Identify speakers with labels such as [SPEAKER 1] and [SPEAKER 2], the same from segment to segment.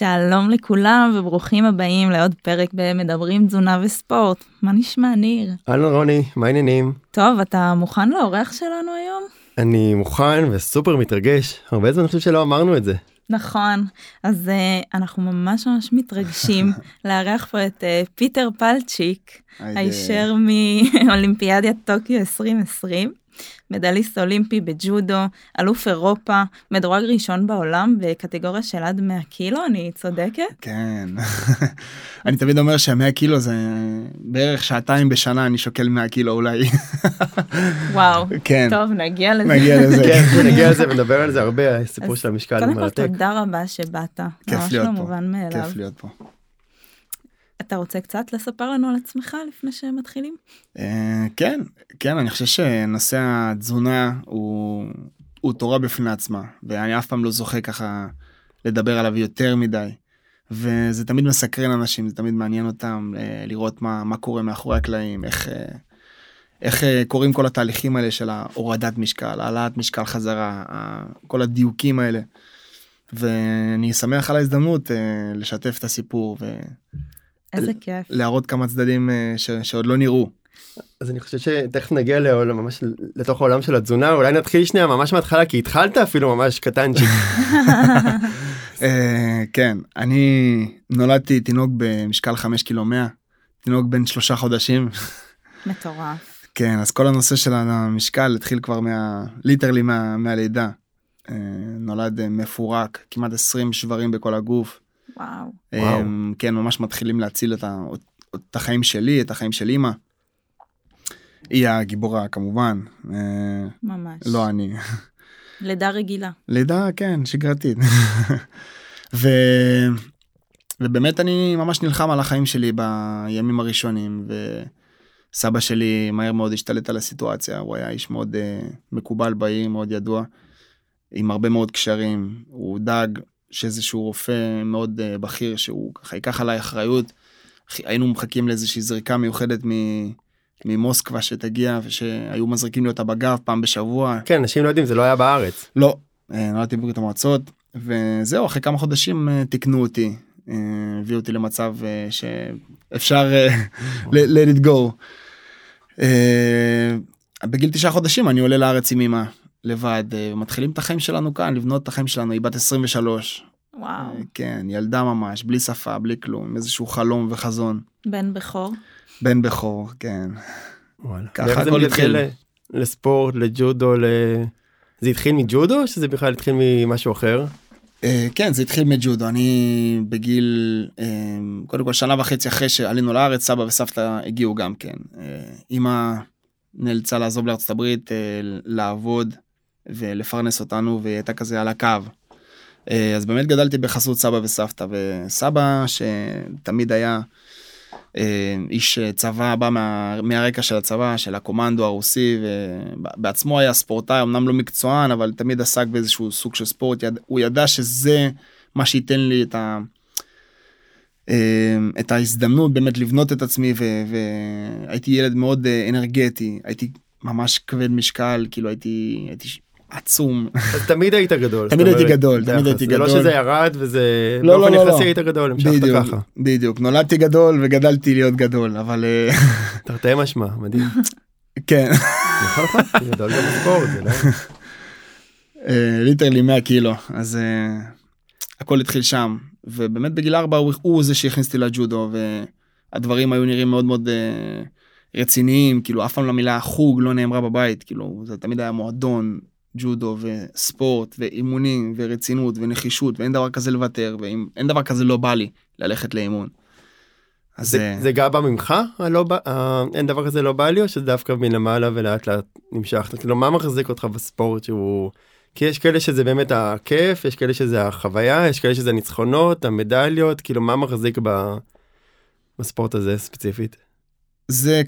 [SPEAKER 1] שלום לכולם וברוכים הבאים לעוד פרק במדברים תזונה וספורט. מה נשמע ניר?
[SPEAKER 2] אהלן רוני, מה העניינים?
[SPEAKER 1] טוב, אתה מוכן לאורח שלנו היום?
[SPEAKER 2] אני מוכן וסופר מתרגש, הרבה זמן אני חושב שלא אמרנו את זה.
[SPEAKER 1] נכון, אז uh, אנחנו ממש ממש מתרגשים לארח פה את uh, פיטר פלצ'יק, הישר מאולימפיאדיית טוקיו 2020. מדליסט אולימפי בג'ודו, אלוף אירופה, מדורג ראשון בעולם בקטגוריה של עד 100 קילו, אני צודקת?
[SPEAKER 3] כן. אני תמיד אומר שה-100 קילו זה בערך שעתיים בשנה אני שוקל 100 קילו אולי.
[SPEAKER 1] וואו,
[SPEAKER 3] כן.
[SPEAKER 1] טוב נגיע לזה.
[SPEAKER 3] נגיע לזה.
[SPEAKER 2] כן, נגיע לזה ונדבר על זה הרבה, הסיפור של המשקל
[SPEAKER 1] קודם כל
[SPEAKER 2] מרתק.
[SPEAKER 1] תודה רבה שבאת,
[SPEAKER 3] כיף
[SPEAKER 1] ממש
[SPEAKER 3] להיות
[SPEAKER 1] לא
[SPEAKER 3] פה.
[SPEAKER 1] מובן מאליו.
[SPEAKER 3] כיף להיות פה.
[SPEAKER 1] אתה רוצה קצת לספר לנו על עצמך לפני שמתחילים?
[SPEAKER 3] אה, כן, כן, אני חושב שנושא התזונה הוא, הוא תורה בפני עצמה, ואני אף פעם לא זוכה ככה לדבר עליו יותר מדי. וזה תמיד מסקרן אנשים, זה תמיד מעניין אותם אה, לראות מה, מה קורה מאחורי הקלעים, איך, אה, איך קורים כל התהליכים האלה של ההורדת משקל, העלאת משקל חזרה, כל הדיוקים האלה. ואני שמח על ההזדמנות לשתף את הסיפור
[SPEAKER 1] איזה כיף.
[SPEAKER 3] ולהראות כמה צדדים אה, ש, שעוד לא נראו.
[SPEAKER 2] אז אני חושב שתכף נגיע לעולם, ממש לתוך העולם של התזונה, אולי נתחיל שנייה ממש מההתחלה, כי התחלת אפילו ממש קטנצ'יק.
[SPEAKER 3] אה, כן, אני נולדתי תינוק במשקל 5 קילו 100, תינוק בן שלושה חודשים.
[SPEAKER 1] מטורף.
[SPEAKER 3] כן, אז כל הנושא של המשקל התחיל כבר מה... ליטרלי מה... מהלידה. אה, נולד מפורק, כמעט 20 שברים בכל הגוף.
[SPEAKER 1] וואו.
[SPEAKER 2] וואו.
[SPEAKER 3] אה, כן, ממש מתחילים להציל את, ה... את החיים שלי, את החיים של אימא. היא הגיבורה כמובן, אה,
[SPEAKER 1] ממש.
[SPEAKER 3] לא אני.
[SPEAKER 1] לידה רגילה.
[SPEAKER 3] לידה כן שגרתית. ו... ובאמת אני ממש נלחם על החיים שלי בימים הראשונים וסבא שלי מהר מאוד השתלט על הסיטואציה הוא היה איש מאוד uh, מקובל בעיר מאוד ידוע עם הרבה מאוד קשרים הוא דאג שאיזשהו רופא מאוד uh, בכיר שהוא ככה ייקח עליי אחריות היינו מחכים לאיזושהי זריקה מיוחדת מ... ממוסקבה שתגיע ושהיו מזריקים לי אותה בגב פעם בשבוע
[SPEAKER 2] כן, אנשים לא יודעים, זה לא היה בארץ.
[SPEAKER 3] לא, אה, נולדתי בברית המועצות, וזהו, אחרי כמה חודשים אה, תיקנו אותי, הביאו אותי למצב שאפשר let it go. בגיל תשעה חודשים אני עולה לארץ עם אמא לבד, אה, מתחילים את החיים שלנו כאן, לבנות את החיים שלנו, היא בת 23.
[SPEAKER 1] וואו.
[SPEAKER 3] אה, כן, ילדה ממש, בלי שפה, בלי כלום, איזשהו חלום וחזון.
[SPEAKER 1] בן בכור.
[SPEAKER 3] בן בכור, כן.
[SPEAKER 2] וואלה.
[SPEAKER 3] ככה הכל התחיל.
[SPEAKER 2] ל- לספורט, לג'ודו, ל... זה התחיל מג'ודו או שזה בכלל התחיל ממשהו אחר?
[SPEAKER 3] אה, כן זה התחיל מג'ודו אני בגיל אה, קודם כל שנה וחצי אחרי שעלינו לארץ סבא וסבתא הגיעו גם כן אה, אמא נאלצה לעזוב לארצות הברית אה, לעבוד ולפרנס אותנו והיא הייתה כזה על הקו. אה, אז באמת גדלתי בחסות סבא וסבתא וסבא שתמיד היה אה, איש צבא בא מה, מהרקע של הצבא של הקומנדו הרוסי ובעצמו היה ספורטאי אמנם לא מקצוען אבל תמיד עסק באיזשהו סוג של ספורט יד, הוא ידע שזה מה שייתן לי את ה... אה, את ההזדמנות באמת לבנות את עצמי והייתי ילד מאוד אה, אנרגטי הייתי ממש כבד משקל כאילו הייתי הייתי עצום
[SPEAKER 2] אז תמיד היית גדול.
[SPEAKER 3] תמיד הייתי גדול, תמיד. הייתי
[SPEAKER 2] זה לא
[SPEAKER 3] גדול.
[SPEAKER 2] שזה ירד וזה
[SPEAKER 3] לא,
[SPEAKER 2] באופן
[SPEAKER 3] לא, לא,
[SPEAKER 2] יחסי
[SPEAKER 3] לא.
[SPEAKER 2] היית גדול, המשכת ככה.
[SPEAKER 3] בדיוק נולדתי גדול וגדלתי להיות גדול אבל אה,
[SPEAKER 2] תרתי משמע, מדהים.
[SPEAKER 3] כן
[SPEAKER 2] נכון נכון, גדול גם בספורט, זה לא...
[SPEAKER 3] ליטרלי 100 קילו אז uh, הכל התחיל שם ובאמת בגיל 4 הוא, זה שהכניס אותי לג'ודו והדברים היו נראים מאוד מאוד רציניים כאילו אף פעם המילה חוג לא נאמרה בבית כאילו זה תמיד היה מועדון ג'ודו וספורט ואימונים ורצינות ונחישות ואין דבר כזה לוותר ואין דבר כזה לא בא לי ללכת לאימון. אז
[SPEAKER 2] זה
[SPEAKER 3] אה,
[SPEAKER 2] זה גם בא ממך? הלא בא- אין דבר כזה לא בא לי או שזה דווקא מלמעלה ולאט לאט נמשך? כאילו מה מחזיק אותך בספורט שהוא... כי יש כאלה שזה באמת הכיף, יש כאלה שזה החוויה, יש כאלה שזה הניצחונות, המדליות, כאילו מה מחזיק ב... בספורט הזה ספציפית?
[SPEAKER 3] זה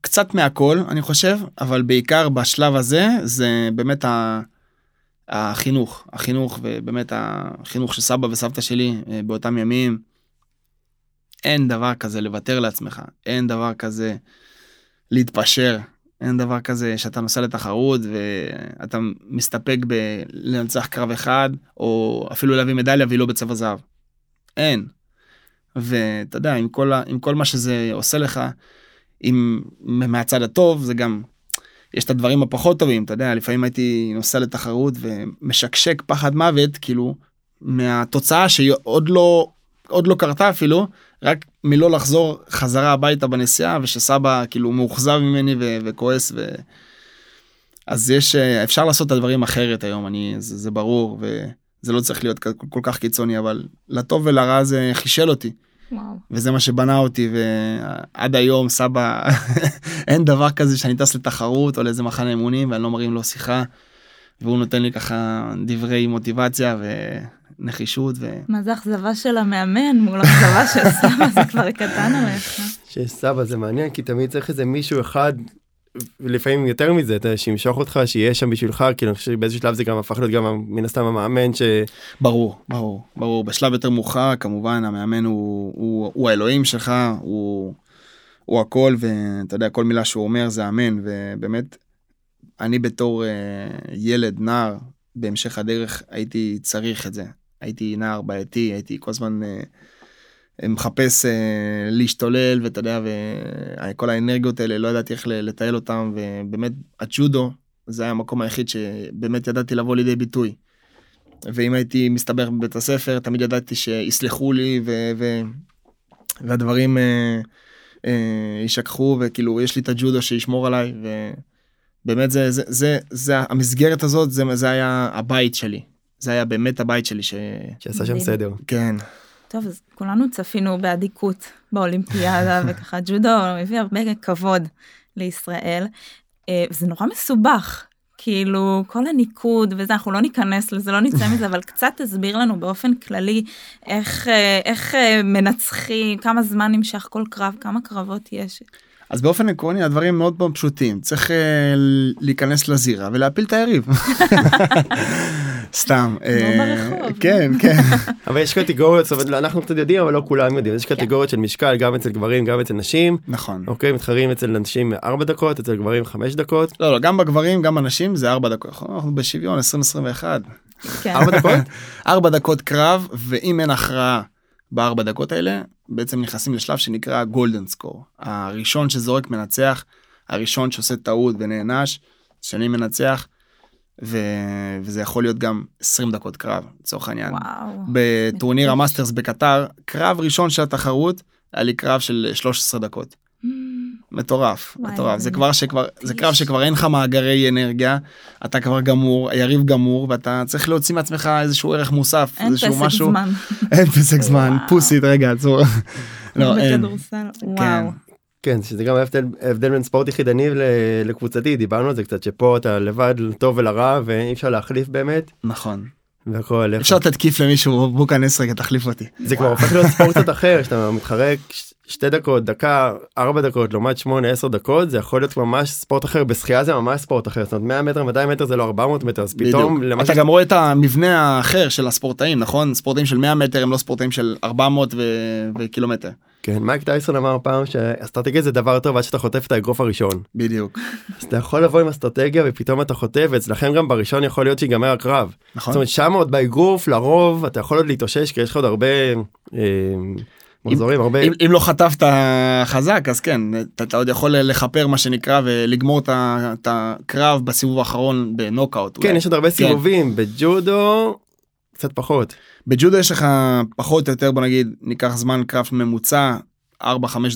[SPEAKER 3] קצת מהכל אני חושב אבל בעיקר בשלב הזה זה באמת ה... החינוך החינוך ובאמת החינוך של סבא וסבתא שלי אה, באותם ימים. אין דבר כזה לוותר לעצמך אין דבר כזה להתפשר אין דבר כזה שאתה נוסע לתחרות ואתה מסתפק בלנצח קרב אחד או אפילו להביא מדליה והיא לא בצבע זהב. אין. ואתה יודע, עם כל, עם כל מה שזה עושה לך, עם, מהצד הטוב, זה גם, יש את הדברים הפחות טובים, אתה יודע, לפעמים הייתי נוסע לתחרות ומשקשק פחד מוות, כאילו, מהתוצאה שהיא עוד לא, עוד לא קרתה אפילו, רק מלא לחזור חזרה הביתה בנסיעה, ושסבא כאילו מאוכזב ממני ו- וכועס. ו... אז יש, אפשר לעשות את הדברים אחרת היום, אני, זה, זה ברור, וזה לא צריך להיות כל, כל כך קיצוני, אבל לטוב ולרע זה חישל אותי. וואו. וזה מה שבנה אותי ועד היום סבא אין דבר כזה שאני טס לתחרות או לאיזה מחנה אימונים ואני לא מרים לו שיחה. והוא נותן לי ככה דברי מוטיבציה ונחישות. ו...
[SPEAKER 1] מה זה אכזבה של המאמן מול אכזבה של סבא זה כבר קטן עליך.
[SPEAKER 2] שסבא זה מעניין כי תמיד צריך איזה מישהו אחד לפעמים יותר מזה אתה שימשוך אותך שיהיה שם בשבילך כאילו אני חושב שבאיזה שלב זה גם הפך להיות גם מן הסתם המאמן ש...
[SPEAKER 3] ברור ברור ברור בשלב יותר מאוחר כמובן המאמן הוא, הוא, הוא האלוהים שלך הוא, הוא הכל ואתה יודע כל מילה שהוא אומר זה אמן ובאמת אני בתור uh, ילד נער בהמשך הדרך הייתי צריך את זה הייתי נער בעייתי הייתי כל הזמן. Uh, מחפש אה, להשתולל ואתה יודע וכל האנרגיות האלה לא ידעתי איך לתעל אותם ובאמת הג'ודו זה היה המקום היחיד שבאמת ידעתי לבוא לידי ביטוי. ואם הייתי מסתבך בבית הספר תמיד ידעתי שיסלחו לי ו, ו, והדברים אה, אה, יישכחו וכאילו יש לי את הג'ודו שישמור עליי ובאמת זה זה זה זה המסגרת הזאת זה זה היה הבית שלי זה היה באמת הבית שלי ש...
[SPEAKER 2] שעשה שם סדר.
[SPEAKER 3] כן.
[SPEAKER 1] טוב, אז כולנו צפינו באדיקות באולימפיאדה, וככה ג'ודו מביא הרבה כבוד לישראל. אה, זה נורא מסובך, כאילו כל הניקוד וזה, אנחנו לא ניכנס לזה, לא נצא מזה, אבל קצת תסביר לנו באופן כללי איך, אה, איך אה, מנצחים, כמה זמן נמשך כל קרב, כמה קרבות יש.
[SPEAKER 3] אז באופן עקרוני הדברים מאוד מאוד פשוטים צריך uh, להיכנס לזירה ולהפיל את היריב. סתם.
[SPEAKER 1] אה,
[SPEAKER 3] כן כן.
[SPEAKER 2] אבל יש קטגוריות אנחנו קצת יודעים אבל לא כולם יודעים יש קטגוריות של משקל גם אצל גברים גם אצל נשים.
[SPEAKER 3] נכון.
[SPEAKER 2] אוקיי מתחרים אצל נשים 4 דקות אצל גברים 5 דקות.
[SPEAKER 3] לא לא גם בגברים גם נשים זה 4 דקות אנחנו בשוויון 2021.
[SPEAKER 2] 4 כן. דקות?
[SPEAKER 3] 4 דקות קרב ואם אין הכרעה בארבע דקות האלה בעצם נכנסים לשלב שנקרא golden score הראשון שזורק מנצח הראשון שעושה טעות ונענש השני מנצח ו... וזה יכול להיות גם 20 דקות קרב לצורך העניין.
[SPEAKER 1] וואו.
[SPEAKER 3] בטורניר המאסטרס בקטאר קרב ראשון של התחרות היה לי קרב של 13 דקות. מטורף מטורף זה כבר שכבר זה קרב שכבר אין לך מאגרי אנרגיה אתה כבר גמור היריב גמור ואתה צריך להוציא מעצמך איזשהו ערך מוסף
[SPEAKER 1] אין
[SPEAKER 3] איזשהו
[SPEAKER 1] פסק
[SPEAKER 3] משהו
[SPEAKER 1] זמן.
[SPEAKER 3] אין פסק זמן פוסית רגע עצור. לא אין. כן.
[SPEAKER 1] וואו.
[SPEAKER 2] כן שזה גם ההבדל ההבדל בין ספורט יחידני לקבוצתי דיברנו על זה קצת שפה אתה לבד לטוב ולרע ואי אפשר להחליף באמת
[SPEAKER 3] נכון
[SPEAKER 2] והכל.
[SPEAKER 3] אפשר לתת כיף למישהו בוא כנס רגע תחליף אותי.
[SPEAKER 2] זה כבר הופך להיות ספורט קצת אחר שאתה מתחרק שתי דקות דקה ארבע דקות לעומת שמונה עשר דקות זה יכול להיות ממש ספורט אחר. בשחייה זה ממש ספורט אחר. זאת אומרת 100 מטר 200 מטר זה לא 400 מטר. אז פתאום. למה
[SPEAKER 3] אתה גם רואה את המבנה האחר של הספורטאים נכון? ספורטאים של 100 מטר הם לא ספורטאים של 400 ו... וקילומטר.
[SPEAKER 2] כן מייק טייסון אמר פעם שאסטרטגיה זה דבר טוב עד שאתה חוטף את האגרוף הראשון.
[SPEAKER 3] בדיוק.
[SPEAKER 2] אז אתה יכול לבוא עם אסטרטגיה ופתאום אתה חוטף ואצלכם גם בראשון יכול להיות שיגמר הקרב.
[SPEAKER 3] נכון.
[SPEAKER 2] זאת אומרת שם עוד באגרוף לרוב אתה יכול עוד להתאושש כי יש לך עוד הרבה מחזורים הרבה
[SPEAKER 3] אם, אם לא חטפת חזק אז כן אתה, אתה עוד יכול לכפר מה שנקרא ולגמור את את הקרב בסיבוב האחרון בנוקאוט.
[SPEAKER 2] כן
[SPEAKER 3] אולי.
[SPEAKER 2] יש עוד הרבה סיבובים בג'ודו קצת פחות.
[SPEAKER 3] בג'ודו יש לך פחות או יותר בוא נגיד ניקח זמן קרב ממוצע 4-5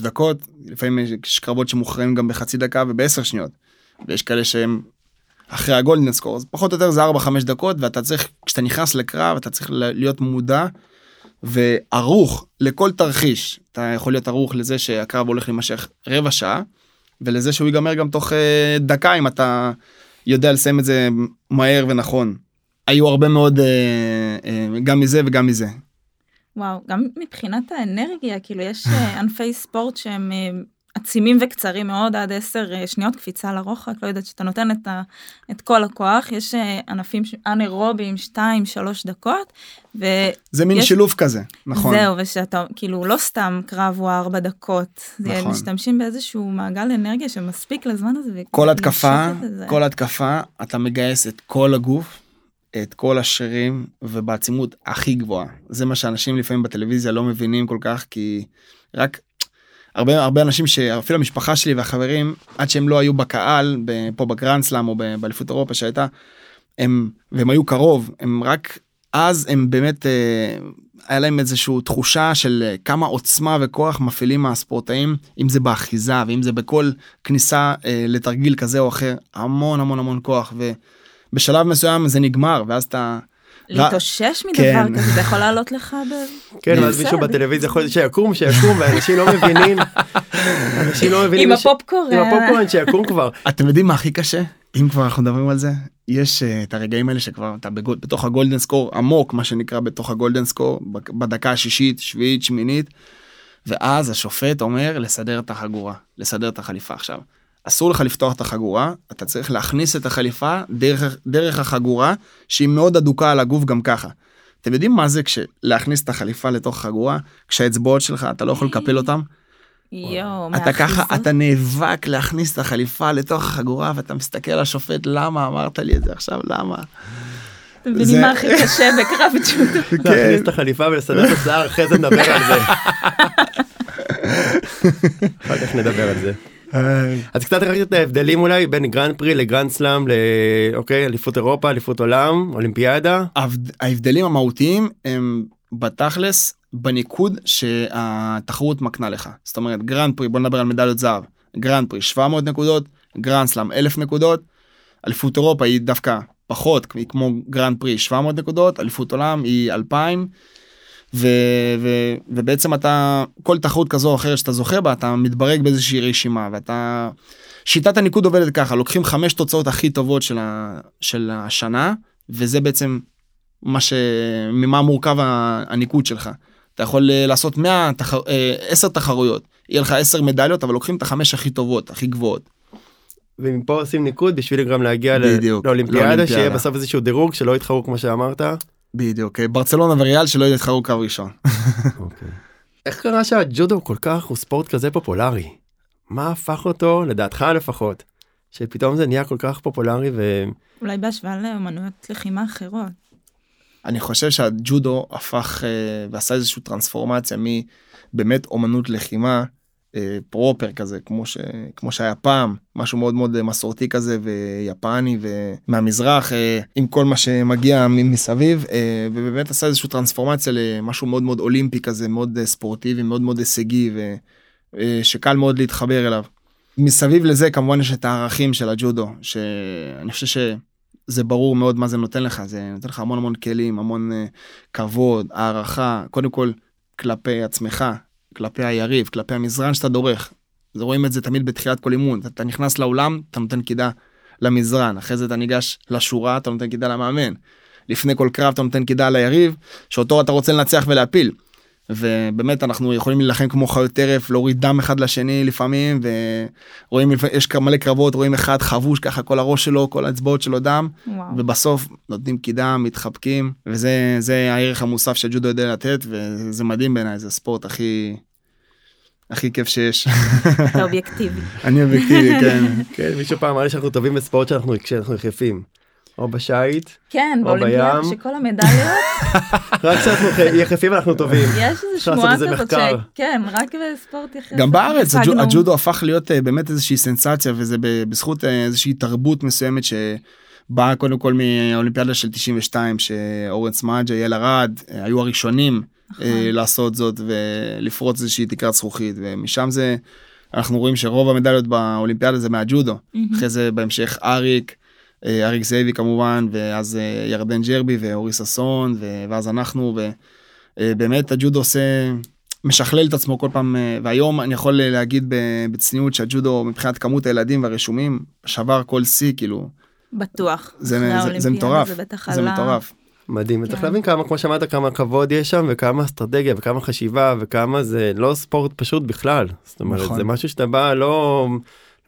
[SPEAKER 3] דקות לפעמים יש קרבות שמוכרעים גם בחצי דקה וב-10 שניות. ויש כאלה שהם אחרי הגולדן סקור אז פחות או יותר זה 4-5 דקות ואתה צריך כשאתה נכנס לקרב אתה צריך להיות מודע וערוך לכל תרחיש אתה יכול להיות ערוך לזה שהקרב הולך להימשך רבע שעה ולזה שהוא ייגמר גם תוך אה, דקה אם אתה יודע לסיים את זה מהר ונכון. היו הרבה מאוד אה, אה, גם מזה וגם מזה.
[SPEAKER 1] וואו, גם מבחינת האנרגיה, כאילו יש ענפי ספורט שהם עצימים וקצרים מאוד, עד 10 אה, שניות קפיצה לרוחק, לא יודעת שאתה נותן את, ה, את כל הכוח, יש אה, ענפים אנאירובים 2-3 דקות, וזהו,
[SPEAKER 3] זה מין
[SPEAKER 1] יש-
[SPEAKER 3] שילוב כזה נכון
[SPEAKER 1] ושאתה, כאילו לא סתם קרב הוא 4 דקות,
[SPEAKER 3] נכון.
[SPEAKER 1] משתמשים באיזשהו מעגל אנרגיה שמספיק לזמן הזה. ו-
[SPEAKER 3] כל התקפה. כל התקפה אתה מגייס את כל הגוף את כל השרירים ובעצימות הכי גבוהה. זה מה שאנשים לפעמים בטלוויזיה לא מבינים כל כך, כי רק הרבה הרבה אנשים שאפילו המשפחה שלי והחברים עד שהם לא היו בקהל פה בגרנד סלאם או באליפות אירופה שהייתה הם והם היו קרוב הם רק אז הם באמת אה, היה להם איזושהי תחושה של אה, כמה עוצמה וכוח מפעילים הספורטאים אם זה באחיזה ואם זה בכל כניסה אה, לתרגיל כזה או אחר המון המון המון כוח ובשלב מסוים זה נגמר ואז אתה.
[SPEAKER 1] להתאושש מדבר כן. כזה זה יכול לעלות לך ב...
[SPEAKER 2] כן ואז מישהו בטלוויזיה יכול שיקום שיקום ואנשים לא מבינים. אנשים לא מבינים.
[SPEAKER 1] עם הפופקורן.
[SPEAKER 2] עם הפופקורן שיקום כבר.
[SPEAKER 3] אתם יודעים מה הכי קשה? אם כבר אנחנו מדברים על זה יש uh, את הרגעים האלה שכבר אתה בתוך הגולדן סקור עמוק מה שנקרא בתוך הגולדן סקור בדקה השישית שביעית שמינית. ואז השופט אומר לסדר את החגורה לסדר את החליפה עכשיו. אסור לך לפתוח את החגורה אתה צריך להכניס את החליפה דרך דרך החגורה שהיא מאוד אדוקה על הגוף גם ככה. אתם יודעים מה זה כשלהכניס את החליפה לתוך החגורה כשהאצבעות שלך אתה לא יכול לקפל אותם.
[SPEAKER 1] יואו,
[SPEAKER 3] אתה ככה אתה נאבק להכניס את החליפה לתוך החגורה ואתה מסתכל על השופט למה אמרת לי את זה עכשיו למה.
[SPEAKER 1] אתם מבינים מה הכי קשה בקרב ג'ודו.
[SPEAKER 2] להכניס את החליפה ולסדר את השיער אחרי זה נדבר על זה. אחר כך נדבר על זה. אז קצת רק את ההבדלים אולי בין גרנד פרי לגרנד סלאם לאוקיי אליפות אירופה אליפות עולם אולימפיאדה.
[SPEAKER 3] ההבדלים המהותיים הם בתכלס בניקוד שהתחרות מקנה לך. זאת אומרת, גרנד פרי, בוא נדבר על מדליות זהב. גרנד פרי 700 נקודות, גרנד סלאם 1000 נקודות. אליפות אירופה היא דווקא פחות, היא כמו גרנד פרי 700 נקודות, אליפות עולם היא 2000. ו, ו, ובעצם אתה כל תחרות כזו או אחרת שאתה זוכה בה אתה מתברג באיזושהי רשימה ואתה שיטת הניקוד עובדת ככה לוקחים חמש תוצאות הכי טובות של, ה, של השנה וזה בעצם מה ש... ממה מורכב הניקוד שלך. אתה יכול אה, לעשות 100, תח... 10 אה, תחרויות, יהיה לך 10 מדליות, אבל לוקחים את החמש הכי טובות, הכי גבוהות.
[SPEAKER 2] ומפה עושים ניקוד בשביל גם להגיע בדיוק, לאולימפיאדה, שיהיה בסוף איזשהו דירוג שלא יתחרו כמו שאמרת.
[SPEAKER 3] בדיוק, אה, ברצלונה וריאל שלא יתחרו קו ראשון.
[SPEAKER 2] אוקיי. איך קרה שהג'ודו כל כך הוא ספורט כזה פופולרי? מה הפך אותו, לדעתך לפחות, שפתאום זה נהיה כל כך פופולרי ו...
[SPEAKER 1] אולי בהשוואה לאמנויות לחימה אחרות.
[SPEAKER 3] אני חושב שהג'ודו הפך אה, ועשה איזושהי טרנספורמציה מבאמת אומנות לחימה פרופר כזה כמו ש... כמו שהיה פעם משהו מאוד מאוד מסורתי כזה ויפני ומהמזרח אה, עם כל מה שמגיע מסביב ובאמת עשה איזושהי טרנספורמציה למשהו מאוד מאוד אולימפי כזה מאוד ספורטיבי מאוד מאוד הישגי ושקל מאוד להתחבר אליו. מסביב לזה כמובן יש את הערכים של הג'ודו שאני חושב ש... זה ברור מאוד מה זה נותן לך, זה נותן לך המון המון כלים, המון כבוד, הערכה, קודם כל כלפי עצמך, כלפי היריב, כלפי המזרן שאתה דורך. רואים את זה תמיד בתחילת כל אימון, אתה נכנס לאולם, אתה נותן קידה למזרן, אחרי זה אתה ניגש לשורה, אתה נותן קידה למאמן. לפני כל קרב אתה נותן קידה ליריב, שאותו אתה רוצה לנצח ולהפיל. ובאמת אנחנו יכולים להילחם כמו חיות טרף להוריד דם אחד לשני לפעמים ורואים יש מלא קרבות רואים אחד חבוש ככה כל הראש שלו כל האצבעות שלו דם וואו. ובסוף נותנים קידם מתחבקים וזה זה הערך המוסף שג'ודו יודע לתת וזה מדהים בעיניי זה ספורט הכי. הכי כיף שיש.
[SPEAKER 1] אתה אובייקטיבי.
[SPEAKER 3] אני אובייקטיבי כן.
[SPEAKER 2] כן מישהו פעם אמר לי שאנחנו טובים בספורט שאנחנו כשאנחנו יחפים. או בשיט,
[SPEAKER 1] כן, או בים. שכל המדליות.
[SPEAKER 2] רק כשאנחנו יחפים אנחנו טובים.
[SPEAKER 1] יש איזה שמועה כזאת כן, רק בספורט יחפים.
[SPEAKER 3] גם בארץ הג'ודו הפך להיות אה, באמת איזושהי סנסציה וזה בזכות אה, איזושהי תרבות מסוימת שבאה קודם כל מהאולימפיאדה של 92 שאורנס מאג'ה, יאל ארד, אה, היו הראשונים נכון. לעשות זאת ולפרוץ איזושהי תקרת זכוכית ומשם זה אנחנו רואים שרוב המדליות באולימפיאדה זה מהג'ודו אחרי זה בהמשך אריק. אה, אריק זאבי כמובן ואז אה, ירדן ג'רבי ואורי ששון ואז אנחנו ובאמת הג'ודו עושה משכלל את עצמו כל פעם אה, והיום אני יכול להגיד בצניעות שהג'ודו מבחינת כמות הילדים והרשומים שבר כל שיא כאילו.
[SPEAKER 1] בטוח.
[SPEAKER 3] זה, זה, זה מטורף. זה, זה מטורף.
[SPEAKER 2] מדהים, וצריך כן. להבין כמה, כמו שאמרת, כמה כבוד יש שם, וכמה אסטרטגיה, וכמה חשיבה, וכמה זה לא ספורט פשוט בכלל. זאת אומרת, נכון. זה משהו שאתה בא לא...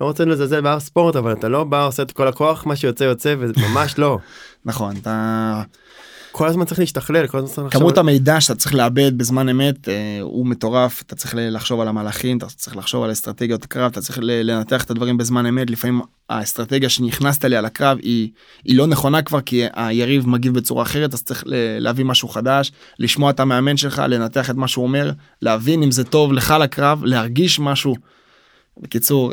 [SPEAKER 2] לא רוצה לזלזל באף ספורט אבל אתה לא בא עושה את כל הכוח מה שיוצא יוצא וזה ממש לא.
[SPEAKER 3] נכון אתה
[SPEAKER 2] כל הזמן צריך להשתכלל, כל הזמן צריך לחשוב...
[SPEAKER 3] כמות המידע שאתה צריך לאבד בזמן אמת אה, הוא מטורף, אתה צריך לחשוב על המהלכים, אתה צריך לחשוב על אסטרטגיות קרב, אתה צריך לנתח את הדברים בזמן אמת, לפעמים האסטרטגיה שנכנסת אליה לקרב היא, היא לא נכונה כבר כי היריב מגיב בצורה אחרת, אז צריך להביא משהו חדש, לשמוע את המאמן שלך, לנתח את מה שהוא אומר, להבין אם זה טוב לך לקרב, להרגיש משהו. בקיצור,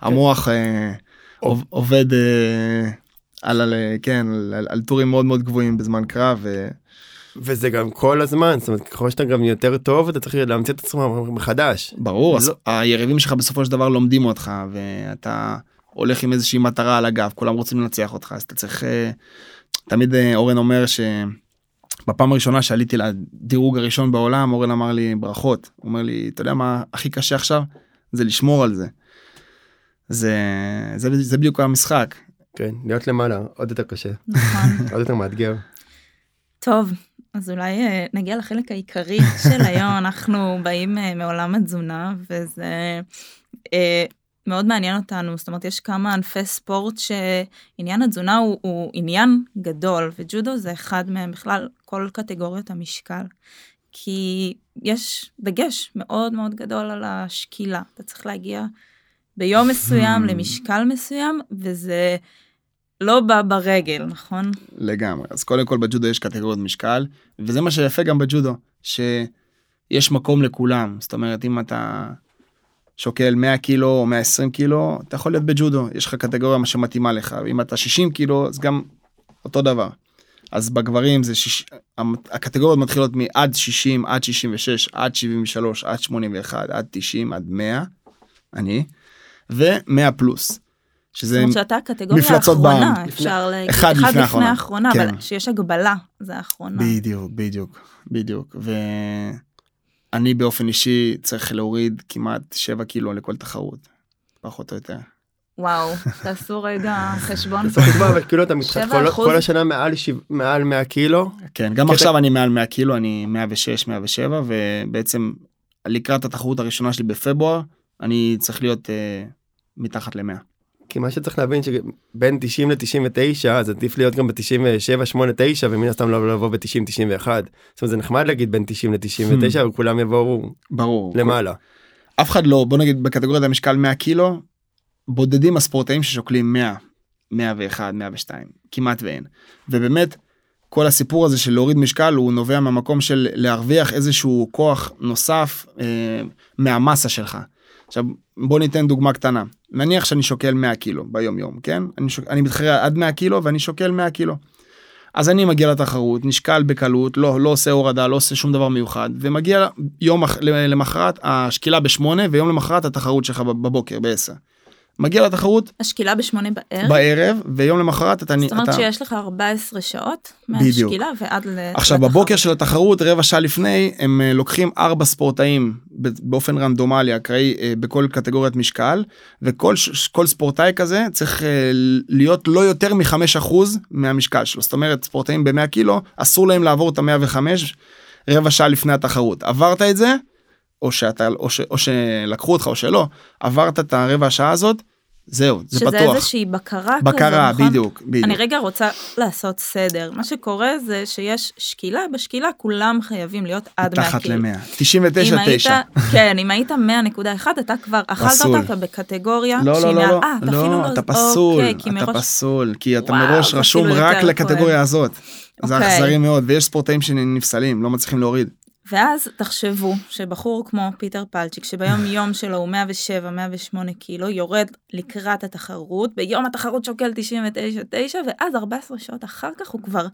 [SPEAKER 3] המוח אה, עובד אה, על, על כן על, על טורים מאוד מאוד גבוהים בזמן קרב. ו...
[SPEAKER 2] וזה גם כל הזמן זאת אומרת ככל שאתה גם יותר טוב אתה צריך להמציא את עצמך מחדש.
[SPEAKER 3] ברור לא... היריבים שלך בסופו של דבר לומדים אותך ואתה הולך עם איזושהי מטרה על הגב כולם רוצים לנצח אותך אז אתה צריך אה, תמיד אורן אומר שבפעם הראשונה שעליתי לדירוג הראשון בעולם אורן אמר לי ברכות הוא אומר לי אתה יודע מה הכי קשה עכשיו זה לשמור על זה. זה זה, זה בדיוק המשחק
[SPEAKER 2] כן, להיות למעלה עוד יותר קשה.
[SPEAKER 1] נכון.
[SPEAKER 2] עוד יותר מאתגר.
[SPEAKER 1] טוב, אז אולי אה, נגיע לחלק העיקרי של היום, אנחנו באים אה, מעולם התזונה, וזה אה, מאוד מעניין אותנו, זאת אומרת, יש כמה ענפי ספורט שעניין התזונה הוא, הוא עניין גדול, וג'ודו זה אחד מהם, בכלל, כל קטגוריות המשקל. כי יש דגש מאוד מאוד גדול על השקילה, אתה צריך להגיע ביום מסוים למשקל מסוים, וזה לא בא ברגל, נכון?
[SPEAKER 3] לגמרי. אז קודם כל בג'ודו יש קטגוריות משקל, וזה מה שיפה גם בג'ודו, שיש מקום לכולם. זאת אומרת, אם אתה שוקל 100 קילו או 120 קילו, אתה יכול להיות בג'ודו, יש לך קטגוריה שמתאימה לך, ואם אתה 60 קילו, אז גם אותו דבר. אז בגברים זה שיש... הקטגוריות מתחילות מעד 60 עד 66 עד 73 עד 81 עד 90 עד 100 אני ו100 פלוס.
[SPEAKER 1] שזה זאת אומרת שאתה הקטגוריה האחרונה, אפשר להגיד,
[SPEAKER 3] אחד לפני האחרונה,
[SPEAKER 1] האחרונה כן. אבל שיש הגבלה, זה האחרונה.
[SPEAKER 3] בדיוק, בדיוק, בדיוק. ואני באופן אישי צריך להוריד כמעט 7 קילו לכל תחרות, פחות או יותר.
[SPEAKER 1] וואו, תעשו רגע חשבון.
[SPEAKER 2] תעשו חשבון, אבל כאילו אתה מתחת כל השנה מעל 100 קילו.
[SPEAKER 3] כן, גם עכשיו אני מעל 100 קילו, אני 106, 107, ובעצם לקראת התחרות הראשונה שלי בפברואר, אני צריך להיות אה, מתחת ל-100.
[SPEAKER 2] כי מה שצריך להבין שבין 90 ל-99 אז עדיף להיות גם ב-97, 8, 9 ומן הסתם לא לבוא ב-90, 91. זאת אומרת זה נחמד להגיד בין 90 ל-99 hmm. וכולם יבואו
[SPEAKER 3] ברור
[SPEAKER 2] למעלה.
[SPEAKER 3] אף אחד לא בוא נגיד בקטגוריית המשקל 100 קילו בודדים הספורטאים ששוקלים 100, 101, 102 כמעט ואין. ובאמת כל הסיפור הזה של להוריד משקל הוא נובע מהמקום של להרוויח איזשהו כוח נוסף אה, מהמסה שלך. עכשיו בוא ניתן דוגמה קטנה נניח שאני שוקל 100 קילו ביום יום כן אני, שוק, אני מתחרה עד 100 קילו ואני שוקל 100 קילו. אז אני מגיע לתחרות נשקל בקלות לא לא עושה הורדה לא עושה שום דבר מיוחד ומגיע יום למחרת השקילה בשמונה ויום למחרת התחרות שלך בבוקר בעשר. מגיע לתחרות
[SPEAKER 1] השקילה בשמונה בערב?
[SPEAKER 3] בערב ויום למחרת אתה
[SPEAKER 1] זאת אומרת אתה... שיש לך 14 שעות מהשקילה ועד לתחרות.
[SPEAKER 3] עכשיו בבוקר של התחרות רבע שעה לפני הם אה, לוקחים ארבע ספורטאים באופן רנדומלי אקראי אה, בכל קטגוריית משקל וכל כל ספורטאי כזה צריך אה, להיות לא יותר מחמש אחוז מהמשקל שלו. זאת אומרת ספורטאים ב-100 קילו אסור להם לעבור את ה-105 רבע שעה לפני התחרות. עברת את זה או שאתה או, ש, או שלקחו אותך או שלא עברת את הרבע השעה הזאת זהו זה
[SPEAKER 1] שזה
[SPEAKER 3] בטוח.
[SPEAKER 1] שזה איזושהי בקרה
[SPEAKER 3] בקרה כזה, נכון? בדיוק, בדיוק.
[SPEAKER 1] אני רגע רוצה לעשות סדר מה שקורה זה שיש שקילה בשקילה כולם חייבים להיות עד 100
[SPEAKER 3] קילו. מתחת ל-100 99 9.
[SPEAKER 1] כן אם היית 100.1 אתה כבר אכלת אותה בקטגוריה
[SPEAKER 3] לא לא לא לא, 아, אתה, לא, לא אתה פסול אוקיי, אתה מראש... פסול כי אתה וואו, מראש רשום רק לקטגוריה הזאת. זה אוקיי. אכזרי מאוד ויש ספורטאים שנפסלים לא מצליחים להוריד.
[SPEAKER 1] ואז תחשבו שבחור כמו פיטר פלצ'יק שביום יום שלו הוא 107 108 קילו יורד לקראת התחרות ביום התחרות שוקל 99 9 ואז 14 שעות אחר כך הוא כבר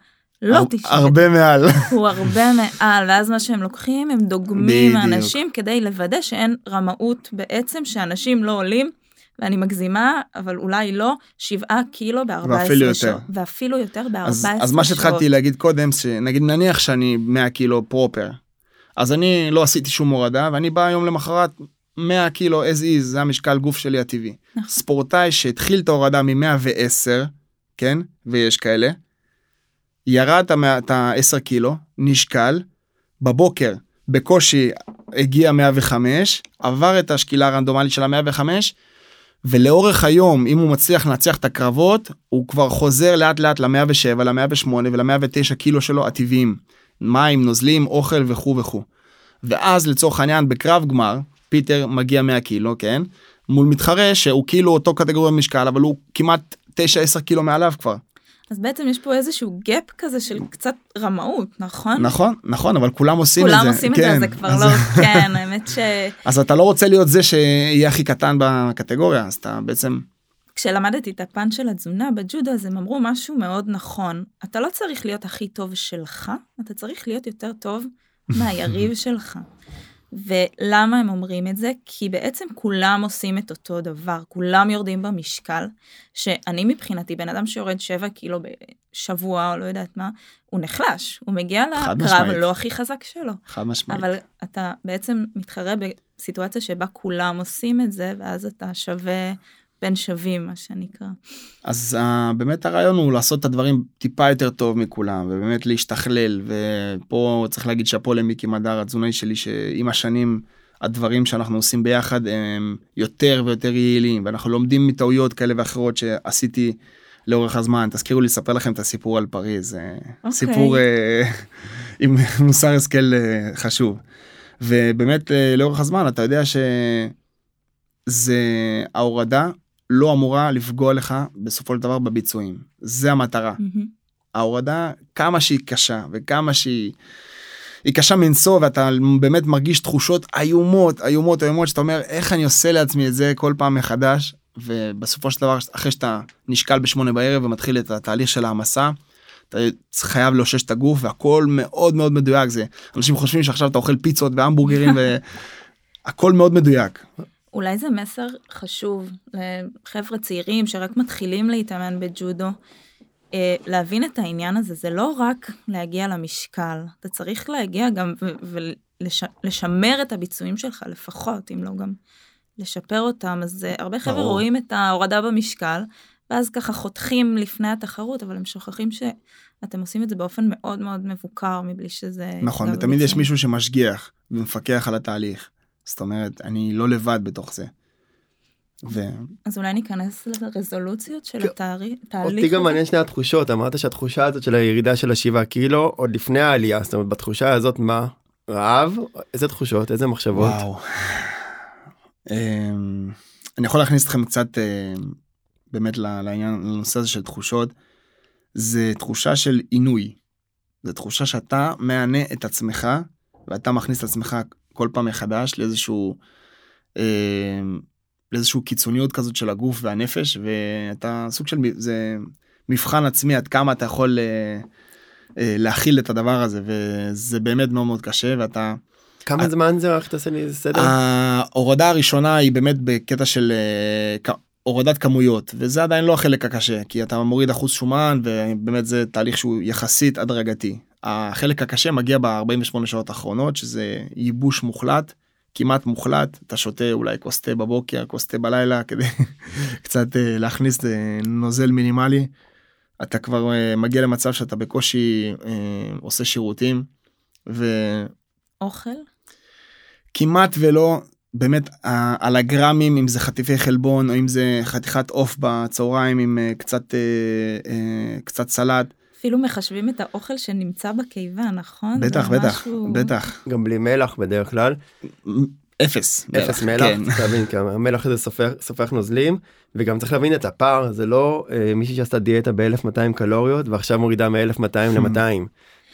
[SPEAKER 1] לא 90.
[SPEAKER 3] הרבה מעל.
[SPEAKER 1] הוא הרבה מעל ואז מה שהם לוקחים הם דוגמים אנשים כדי לוודא שאין רמאות בעצם שאנשים לא עולים. ואני מגזימה אבל אולי לא 7 קילו ב-14 שעות ואפילו יותר ב-14 שעות.
[SPEAKER 3] אז מה שהתחלתי להגיד קודם שנגיד נניח שאני 100 קילו פרופר אז אני לא עשיתי שום הורדה ואני בא היום למחרת 100 קילו as is זה המשקל גוף שלי הטבעי. נכון. ספורטאי שהתחיל את ההורדה מ-110 כן ויש כאלה. ירד את ה-10 קילו נשקל בבוקר בקושי הגיע 105 עבר את השקילה הרנדומלית של ה-105 ולאורך היום, אם הוא מצליח לנצח את הקרבות, הוא כבר חוזר לאט לאט ל-107, ל-108 ול-109 קילו שלו הטבעיים. מים, נוזלים, אוכל וכו' וכו'. ואז לצורך העניין בקרב גמר, פיטר מגיע 100 קילו, כן? מול מתחרה שהוא כאילו אותו קטגוריה משקל, אבל הוא כמעט 9-10 קילו מעליו כבר.
[SPEAKER 1] אז בעצם יש פה איזשהו gap כזה של קצת רמאות, נכון?
[SPEAKER 3] נכון, נכון, אבל כולם עושים
[SPEAKER 1] כולם
[SPEAKER 3] את זה.
[SPEAKER 1] כולם עושים
[SPEAKER 3] כן.
[SPEAKER 1] את זה, זה כבר לא, כן, האמת ש...
[SPEAKER 3] אז אתה לא רוצה להיות זה שיהיה הכי קטן בקטגוריה, אז אתה בעצם...
[SPEAKER 1] כשלמדתי את הפן של התזונה בג'ודו, אז הם אמרו משהו מאוד נכון. אתה לא צריך להיות הכי טוב שלך, אתה צריך להיות יותר טוב מהיריב שלך. ולמה הם אומרים את זה? כי בעצם כולם עושים את אותו דבר, כולם יורדים במשקל, שאני מבחינתי, בן אדם שיורד 7 קילו בשבוע או לא יודעת מה, הוא נחלש, הוא מגיע לקרב. לא הכי חזק שלו.
[SPEAKER 3] חד משמעית.
[SPEAKER 1] אבל אתה בעצם מתחרה בסיטואציה שבה כולם עושים את זה, ואז אתה שווה בין שווים, מה שנקרא.
[SPEAKER 3] אז uh, באמת הרעיון הוא לעשות את הדברים טיפה יותר טוב מכולם ובאמת להשתכלל ופה צריך להגיד שאפו למיקי מדר התזונאי שלי שעם השנים הדברים שאנחנו עושים ביחד הם יותר ויותר יעילים ואנחנו לומדים מטעויות כאלה ואחרות שעשיתי לאורך הזמן תזכירו לי לספר לכם את הסיפור על פריז okay.
[SPEAKER 1] אוקיי.
[SPEAKER 3] סיפור uh, עם מוסר השכל חשוב ובאמת לאורך הזמן אתה יודע שזה ההורדה לא אמורה לפגוע לך בסופו של דבר בביצועים. זה המטרה.
[SPEAKER 1] מהמם.
[SPEAKER 3] ההורדה, כמה שהיא קשה וכמה שהיא... היא קשה מנשוא ואתה באמת מרגיש תחושות איומות, איומות, איומות, שאתה אומר, איך אני עושה לעצמי את זה כל פעם מחדש, ובסופו של דבר, אחרי שאתה נשקל בשמונה בערב ומתחיל את התהליך של העמסה, אתה חייב לאושש את הגוף והכל מאוד מאוד מדויק זה. אנשים חושבים שעכשיו אתה אוכל פיצות והמבורגרים והכל מאוד מדויק.
[SPEAKER 1] אולי זה מסר חשוב לחבר'ה צעירים שרק מתחילים להתאמן בג'ודו, אה, להבין את העניין הזה, זה לא רק להגיע למשקל, אתה צריך להגיע גם ולשמר את הביצועים שלך לפחות, אם לא גם לשפר אותם, אז אה, הרבה חבר'ה. רואים את ההורדה במשקל, ואז ככה חותכים לפני התחרות, אבל הם שוכחים שאתם עושים את זה באופן מאוד מאוד מבוקר, מבלי שזה...
[SPEAKER 3] נכון, ותמיד יש. מישהו שמשגיח ומפקח על התהליך. זאת אומרת, אני לא לבד בתוך זה. ו...
[SPEAKER 1] אז אולי ניכנס לרזולוציות של
[SPEAKER 2] כן.
[SPEAKER 1] התהליך
[SPEAKER 2] אותי גם מעניין שני התחושות אמרת שהתחושה הזאת של הירידה של השבעה קילו עוד לפני העלייה זאת אומרת בתחושה הזאת מה רעב איזה תחושות איזה מחשבות
[SPEAKER 3] וואו. אמ, אני יכול להכניס אתכם קצת אמ, באמת ל- לעניין, לנושא הזה של תחושות. זה תחושה של עינוי. זה תחושה שאתה מענה את עצמך ואתה מכניס את עצמך כל פעם מחדש לאיזשהו אמ, לאיזשהו קיצוניות כזאת של הגוף והנפש ואתה סוג של זה מבחן עצמי עד כמה אתה יכול אה, אה, להכיל את הדבר הזה וזה באמת מאוד מאוד קשה ואתה
[SPEAKER 2] כמה זמן זה רק תעשה לי איזה סדר
[SPEAKER 3] ההורדה הראשונה היא באמת בקטע של אה, הורדת כמויות וזה עדיין לא החלק הקשה כי אתה מוריד אחוז שומן ובאמת זה תהליך שהוא יחסית הדרגתי. החלק הקשה מגיע ב-48 שעות האחרונות שזה ייבוש מוחלט כמעט מוחלט אתה שותה אולי כוס תה בבוקר כוס תה בלילה כדי קצת אה, להכניס אה, נוזל מינימלי. אתה כבר אה, מגיע למצב שאתה בקושי עושה שירותים. ו...
[SPEAKER 1] אוכל?
[SPEAKER 3] כמעט ולא באמת על הגרמים אם זה חטיפי חלבון או אם זה חתיכת עוף בצהריים עם קצת קצת סלט
[SPEAKER 1] אפילו מחשבים את האוכל שנמצא בקיבה, נכון?
[SPEAKER 3] בטח בטח
[SPEAKER 1] משהו-
[SPEAKER 3] בטח
[SPEAKER 2] גם בלי מלח בדרך כלל
[SPEAKER 3] אפס
[SPEAKER 2] אפס מלח
[SPEAKER 3] כן.
[SPEAKER 2] צריך להבין כמה המלח הזה סופח סופח נוזלים וגם צריך להבין את הפער זה לא אה, מישהי שעשתה דיאטה ב-1200 קלוריות ועכשיו מורידה מ-1200 ל-200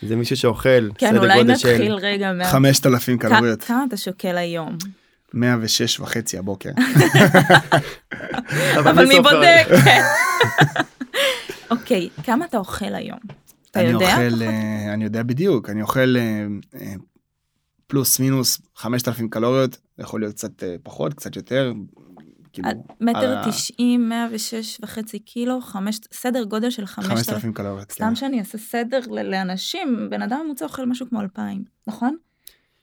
[SPEAKER 2] זה מישהו שאוכל
[SPEAKER 1] כן,
[SPEAKER 2] סדר
[SPEAKER 1] אולי
[SPEAKER 2] גודל
[SPEAKER 1] נתחיל
[SPEAKER 2] של
[SPEAKER 1] רגע מה...
[SPEAKER 3] 5,000
[SPEAKER 1] כ-
[SPEAKER 3] קלוריות
[SPEAKER 1] כמה אתה שוקל היום?
[SPEAKER 3] 106 וחצי הבוקר
[SPEAKER 1] אבל מי. בודק? אוקיי, כמה אתה אוכל היום? אתה
[SPEAKER 3] אני
[SPEAKER 1] יודע?
[SPEAKER 3] אוכל אה, אני יודע בדיוק אני אוכל אה, אה, פלוס מינוס 5,000 קלוריות יכול להיות קצת פחות קצת יותר. כאילו,
[SPEAKER 1] מטר תשעים, 106 וחצי קילו, חמש- סדר גודל של 5,000.
[SPEAKER 3] 5,000 קלוריות.
[SPEAKER 1] סתם שאני אעשה סדר לאנשים, בן אדם ממוצע אוכל משהו כמו 2,000, נכון?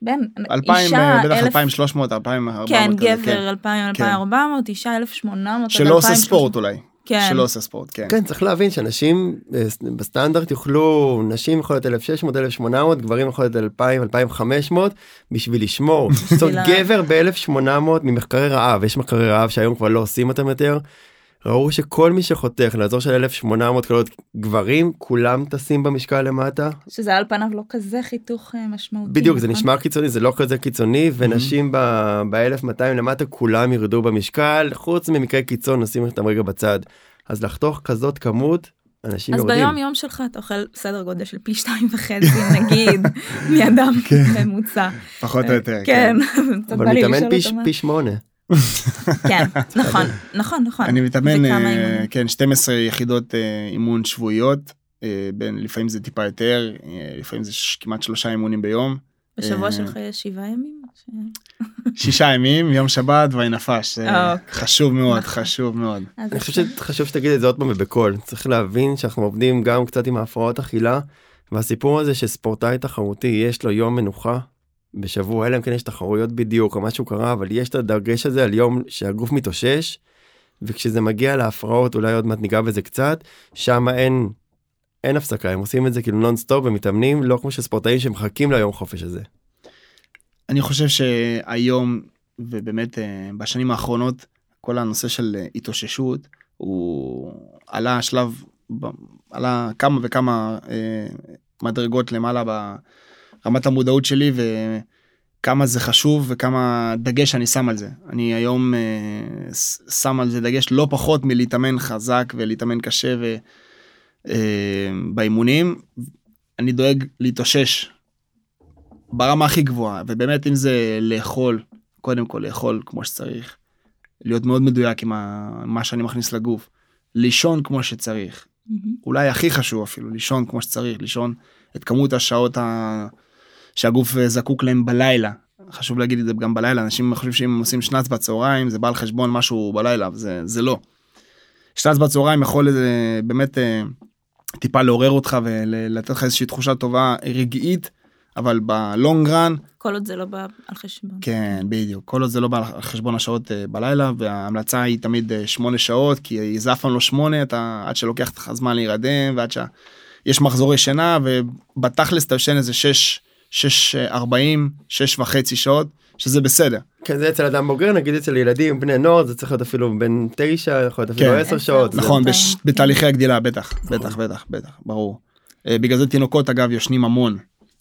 [SPEAKER 1] בין,
[SPEAKER 3] 2,000
[SPEAKER 1] אישה,
[SPEAKER 3] בטח
[SPEAKER 1] אלף-
[SPEAKER 3] 2,300 2,400
[SPEAKER 1] כן,
[SPEAKER 3] כזה,
[SPEAKER 1] גבר 2,000, 2,400, אישה 1,800, עד
[SPEAKER 3] שלא עושה
[SPEAKER 1] 2,300.
[SPEAKER 3] ספורט אולי
[SPEAKER 1] כן.
[SPEAKER 3] שלא עושה ספורט, כן.
[SPEAKER 2] כן, צריך להבין שאנשים אה, בסטנדרט יוכלו, נשים יכולות 1,600, 1,800, גברים יכולות 2,000, 2,500, בשביל לשמור. זאת אומרת, גבר ב-1,800 ממחקרי רעב, יש מחקרי רעב שהיום כבר לא עושים אותם יותר. ראו שכל מי שחותך לאזור של 1,800 קולות גברים, כולם טסים במשקל למטה.
[SPEAKER 1] שזה על פניו לא כזה חיתוך אה, משמעותי.
[SPEAKER 2] בדיוק, זה
[SPEAKER 1] נכון?
[SPEAKER 2] נשמע קיצוני, זה לא כזה קיצוני, ונשים ב-1200 למטה כולם ירדו במשקל, חוץ ממקרה קיצון, נשים אותם רגע בצד. אז לחתוך כזאת כמות, אנשים
[SPEAKER 1] אז
[SPEAKER 2] יורדים.
[SPEAKER 1] ביום יום שלך אתה אוכל סדר גודל של פי שתיים וחצי נגיד מאדם ממוצע.
[SPEAKER 3] פחות או יותר,
[SPEAKER 1] כן. קצת
[SPEAKER 2] אבל מתאמן פי שמונה.
[SPEAKER 1] כן, נכון, נכון, נכון.
[SPEAKER 3] אני מתאמן, אה? כן, 12 יחידות אה, אימון שבועיות, אה, בין, לפעמים זה טיפה יותר, לפעמים זה כמעט שלושה אימונים ביום.
[SPEAKER 1] בשבוע שלך יש שבעה ימים?
[SPEAKER 3] שישה ימים, יום שבת ואי נפש, זה
[SPEAKER 1] אוקיי.
[SPEAKER 3] חשוב מאוד,
[SPEAKER 1] נכון.
[SPEAKER 3] חשוב מאוד.
[SPEAKER 2] אני חושב שחשוב שתגיד את זה עוד פעם ובקול. צריך להבין שאנחנו עובדים גם קצת עם ההפרעות אכילה, והסיפור הזה שספורטאי תחרותי יש לו יום מנוחה בשבוע, אלא אם כן יש תחרויות בדיוק או משהו קרה, אבל יש את הדגש הזה על יום שהגוף מתאושש, וכשזה מגיע להפרעות, אולי עוד מעט ניגע בזה קצת, שם אין, אין הפסקה, הם עושים את זה כאילו נונסטופ ומתאמנים, לא כמו שספורטאים שמחכים ליום חופש הזה.
[SPEAKER 3] אני חושב שהיום, ובאמת אה, בשנים האחרונות, כל הנושא של אה, התאוששות, הוא עלה שלב, ב- עלה כמה וכמה אה, מדרגות למעלה ברמת המודעות שלי, וכמה זה חשוב וכמה דגש אני שם על זה. אני היום אה, ש- שם על זה דגש לא פחות מלהתאמן חזק ולהתאמן קשה ו, אה, באימונים. אני דואג להתאושש ברמה הכי גבוהה, ובאמת אם זה לאכול, קודם כל לאכול כמו שצריך, להיות מאוד מדויק עם ה- מה שאני מכניס לגוף, לישון כמו שצריך,
[SPEAKER 1] מהמם.
[SPEAKER 3] אולי הכי חשוב אפילו, לישון כמו שצריך, לישון את כמות השעות ה... שהגוף אה, זקוק להם בלילה. חשוב להגיד את זה גם בלילה, אנשים חושבים שאם הם עושים שנץ בצהריים זה בא על חשבון משהו בלילה, זה, זה לא. שנץ בצהריים יכול אה, באמת אה, טיפה לעורר אותך ולתת לך איזושהי תחושה טובה רגעית, אבל בלונג רן
[SPEAKER 1] כל עוד זה לא בא על חשבון.
[SPEAKER 3] כן, בדיוק. כל עוד זה לא בא על חשבון השעות בלילה, וההמלצה היא תמיד שמונה שעות, כי זה אף פעם לא שמונה, אתה עד שלוקח לך זמן להירדם, ועד שיש מחזורי שינה, ובתכלס אתה ישן איזה שש, שש אה, ארבעים, שש וחצי שעות, שזה בסדר.
[SPEAKER 2] כן, זה אצל אדם בוגר, נגיד אצל ילדים, בני נוער, זה צריך להיות אפילו בין תשע, יכול להיות אפילו
[SPEAKER 3] כן.
[SPEAKER 2] עשר
[SPEAKER 1] עשר,
[SPEAKER 2] שעות. זה-
[SPEAKER 3] נכון, בתהליכי הגדילה, בטח, בטח, בטח, בטח, ברור. אה, בגלל זה תינוקות, אגב, יושנים המון.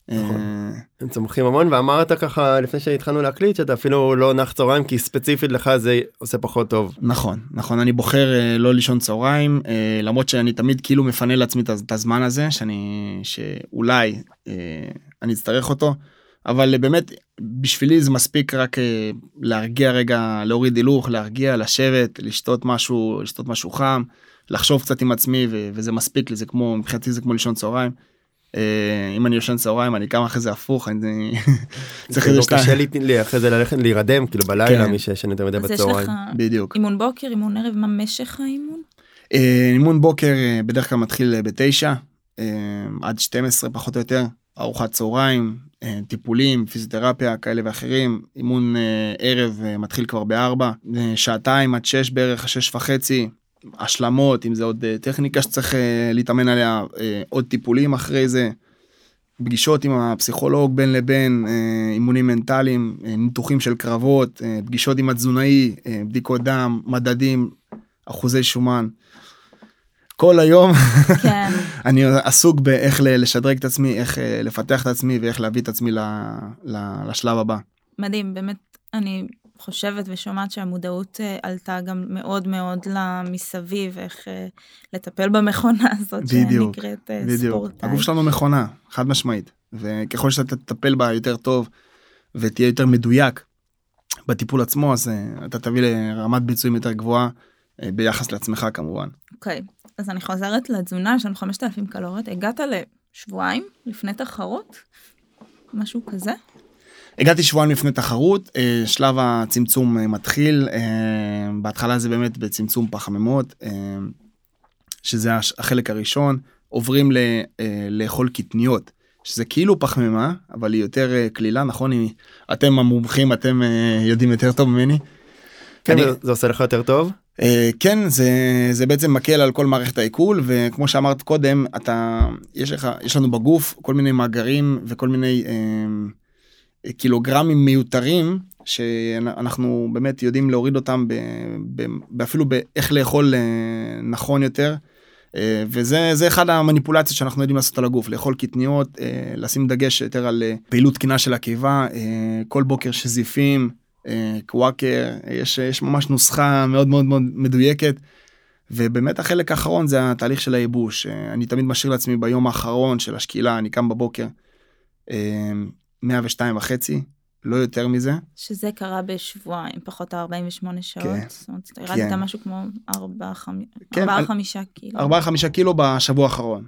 [SPEAKER 2] נכון.
[SPEAKER 3] אה,
[SPEAKER 2] הם צומחים המון ואמרת ככה לפני שהתחלנו להקליט שאתה אפילו לא נח צהריים כי ספציפית לך זה עושה פחות טוב.
[SPEAKER 3] נכון נכון אני בוחר אה, לא לישון צהריים אה, למרות שאני תמיד כאילו מפנה לעצמי את הז- את הזמן הזה שאני שאולי אני אצטרך אותו אבל באמת בשבילי זה מספיק רק להרגיע רגע להוריד הילוך להרגיע לשבת לשתות משהו לשתות משהו חם לחשוב קצת עם עצמי וזה מספיק לי זה כמו מבחינתי זה כמו לישון צהריים. אה, אם אני ישן צהריים אני קם אחרי זה הפוך אני צריך איזה שתיים
[SPEAKER 2] קשה לי אחרי זה ללכת להירדם כאילו בלילה
[SPEAKER 3] כן.
[SPEAKER 2] מי שישן יותר מדי בצהריים.
[SPEAKER 3] בדיוק.
[SPEAKER 1] אימון בוקר, אימון ערב, מה משך האימון?
[SPEAKER 3] אה, אימון בוקר אה, בדרך כלל מתחיל בתשע עד 12 פחות או יותר ארוחת צהריים טיפולים פיזיותרפיה כאלה ואחרים אימון ערב מתחיל כבר בארבע שעתיים עד שש בערך שש וחצי השלמות אם זה עוד אה, טכניקה שצריך אה, להתאמן עליה אה, עוד טיפולים אחרי זה. פגישות עם הפסיכולוג בין לבין אימונים מנטליים ניתוחים של קרבות פגישות עם התזונאי בדיקות דם מדדים אחוזי שומן. כל היום
[SPEAKER 1] כן,
[SPEAKER 3] אני עסוק באיך לשדרג את עצמי, איך לפתח את עצמי ואיך להביא את עצמי ל, ל, לשלב הבא.
[SPEAKER 1] מדהים, באמת, אני חושבת ושומעת שהמודעות אה, עלתה גם מאוד מאוד למסביב, איך אה, לטפל במכונה הזאת
[SPEAKER 3] בדיוק,
[SPEAKER 1] שנקראת אה,
[SPEAKER 3] בדיוק.
[SPEAKER 1] ספורטאי.
[SPEAKER 3] הגוף שלנו מכונה, חד משמעית. וככל שאתה תטפל בה יותר טוב ותהיה יותר מדויק בטיפול עצמו, אז אתה תביא לרמת ביצועים יותר גבוהה ביחס לעצמך כמובן.
[SPEAKER 1] אוקיי, אז אני חוזרת לתזונה, יש לנו 5,000 קלוריות, הגעת לשבועיים לפני תחרות? משהו כזה?
[SPEAKER 3] הגעתי שבועיים לפני תחרות, אה, שלב הצמצום אה, מתחיל, אה, בהתחלה זה באמת בצמצום פחמימות, שזה החלק הראשון, עוברים ל- לאכול קטניות, שזה כאילו פחמימה, אבל היא יותר קלילה, נכון? היא- אתם המומחים, אתם יודעים יותר טוב ממני.
[SPEAKER 2] כן,
[SPEAKER 3] אני-
[SPEAKER 2] זה- עושה לך יותר טוב?
[SPEAKER 3] אה, כן זה זה בעצם מקל על כל מערכת העיכול וכמו שאמרת קודם אתה יש לך יש לנו בגוף כל מיני מאגרים וכל מיני אה, קילוגרמים מיותרים שאנחנו באמת יודעים להוריד אותם ב, ב, אפילו באיך לאכול אה, נכון יותר. אה, וזה זה אחד המניפולציות שאנחנו יודעים לעשות על הגוף לאכול קטניות אה, לשים דגש יותר על פעילות תקינה של הקיבה כל בוקר שזיפים. קוואקר, יש, יש ממש נוסחה מאוד מאוד מאוד מדויקת. ובאמת החלק האחרון זה התהליך של הייבוש. אני תמיד משאיר לעצמי ביום האחרון של השקילה, אני קם בבוקר, 102 אה, וחצי, לא יותר מזה.
[SPEAKER 1] שזה קרה בשבועיים, פחות 48 שעות. כן. זאת אומרת, ירדת כן. משהו כמו 4-5 כן, קילו.
[SPEAKER 3] 4-5 קילו בשבוע האחרון.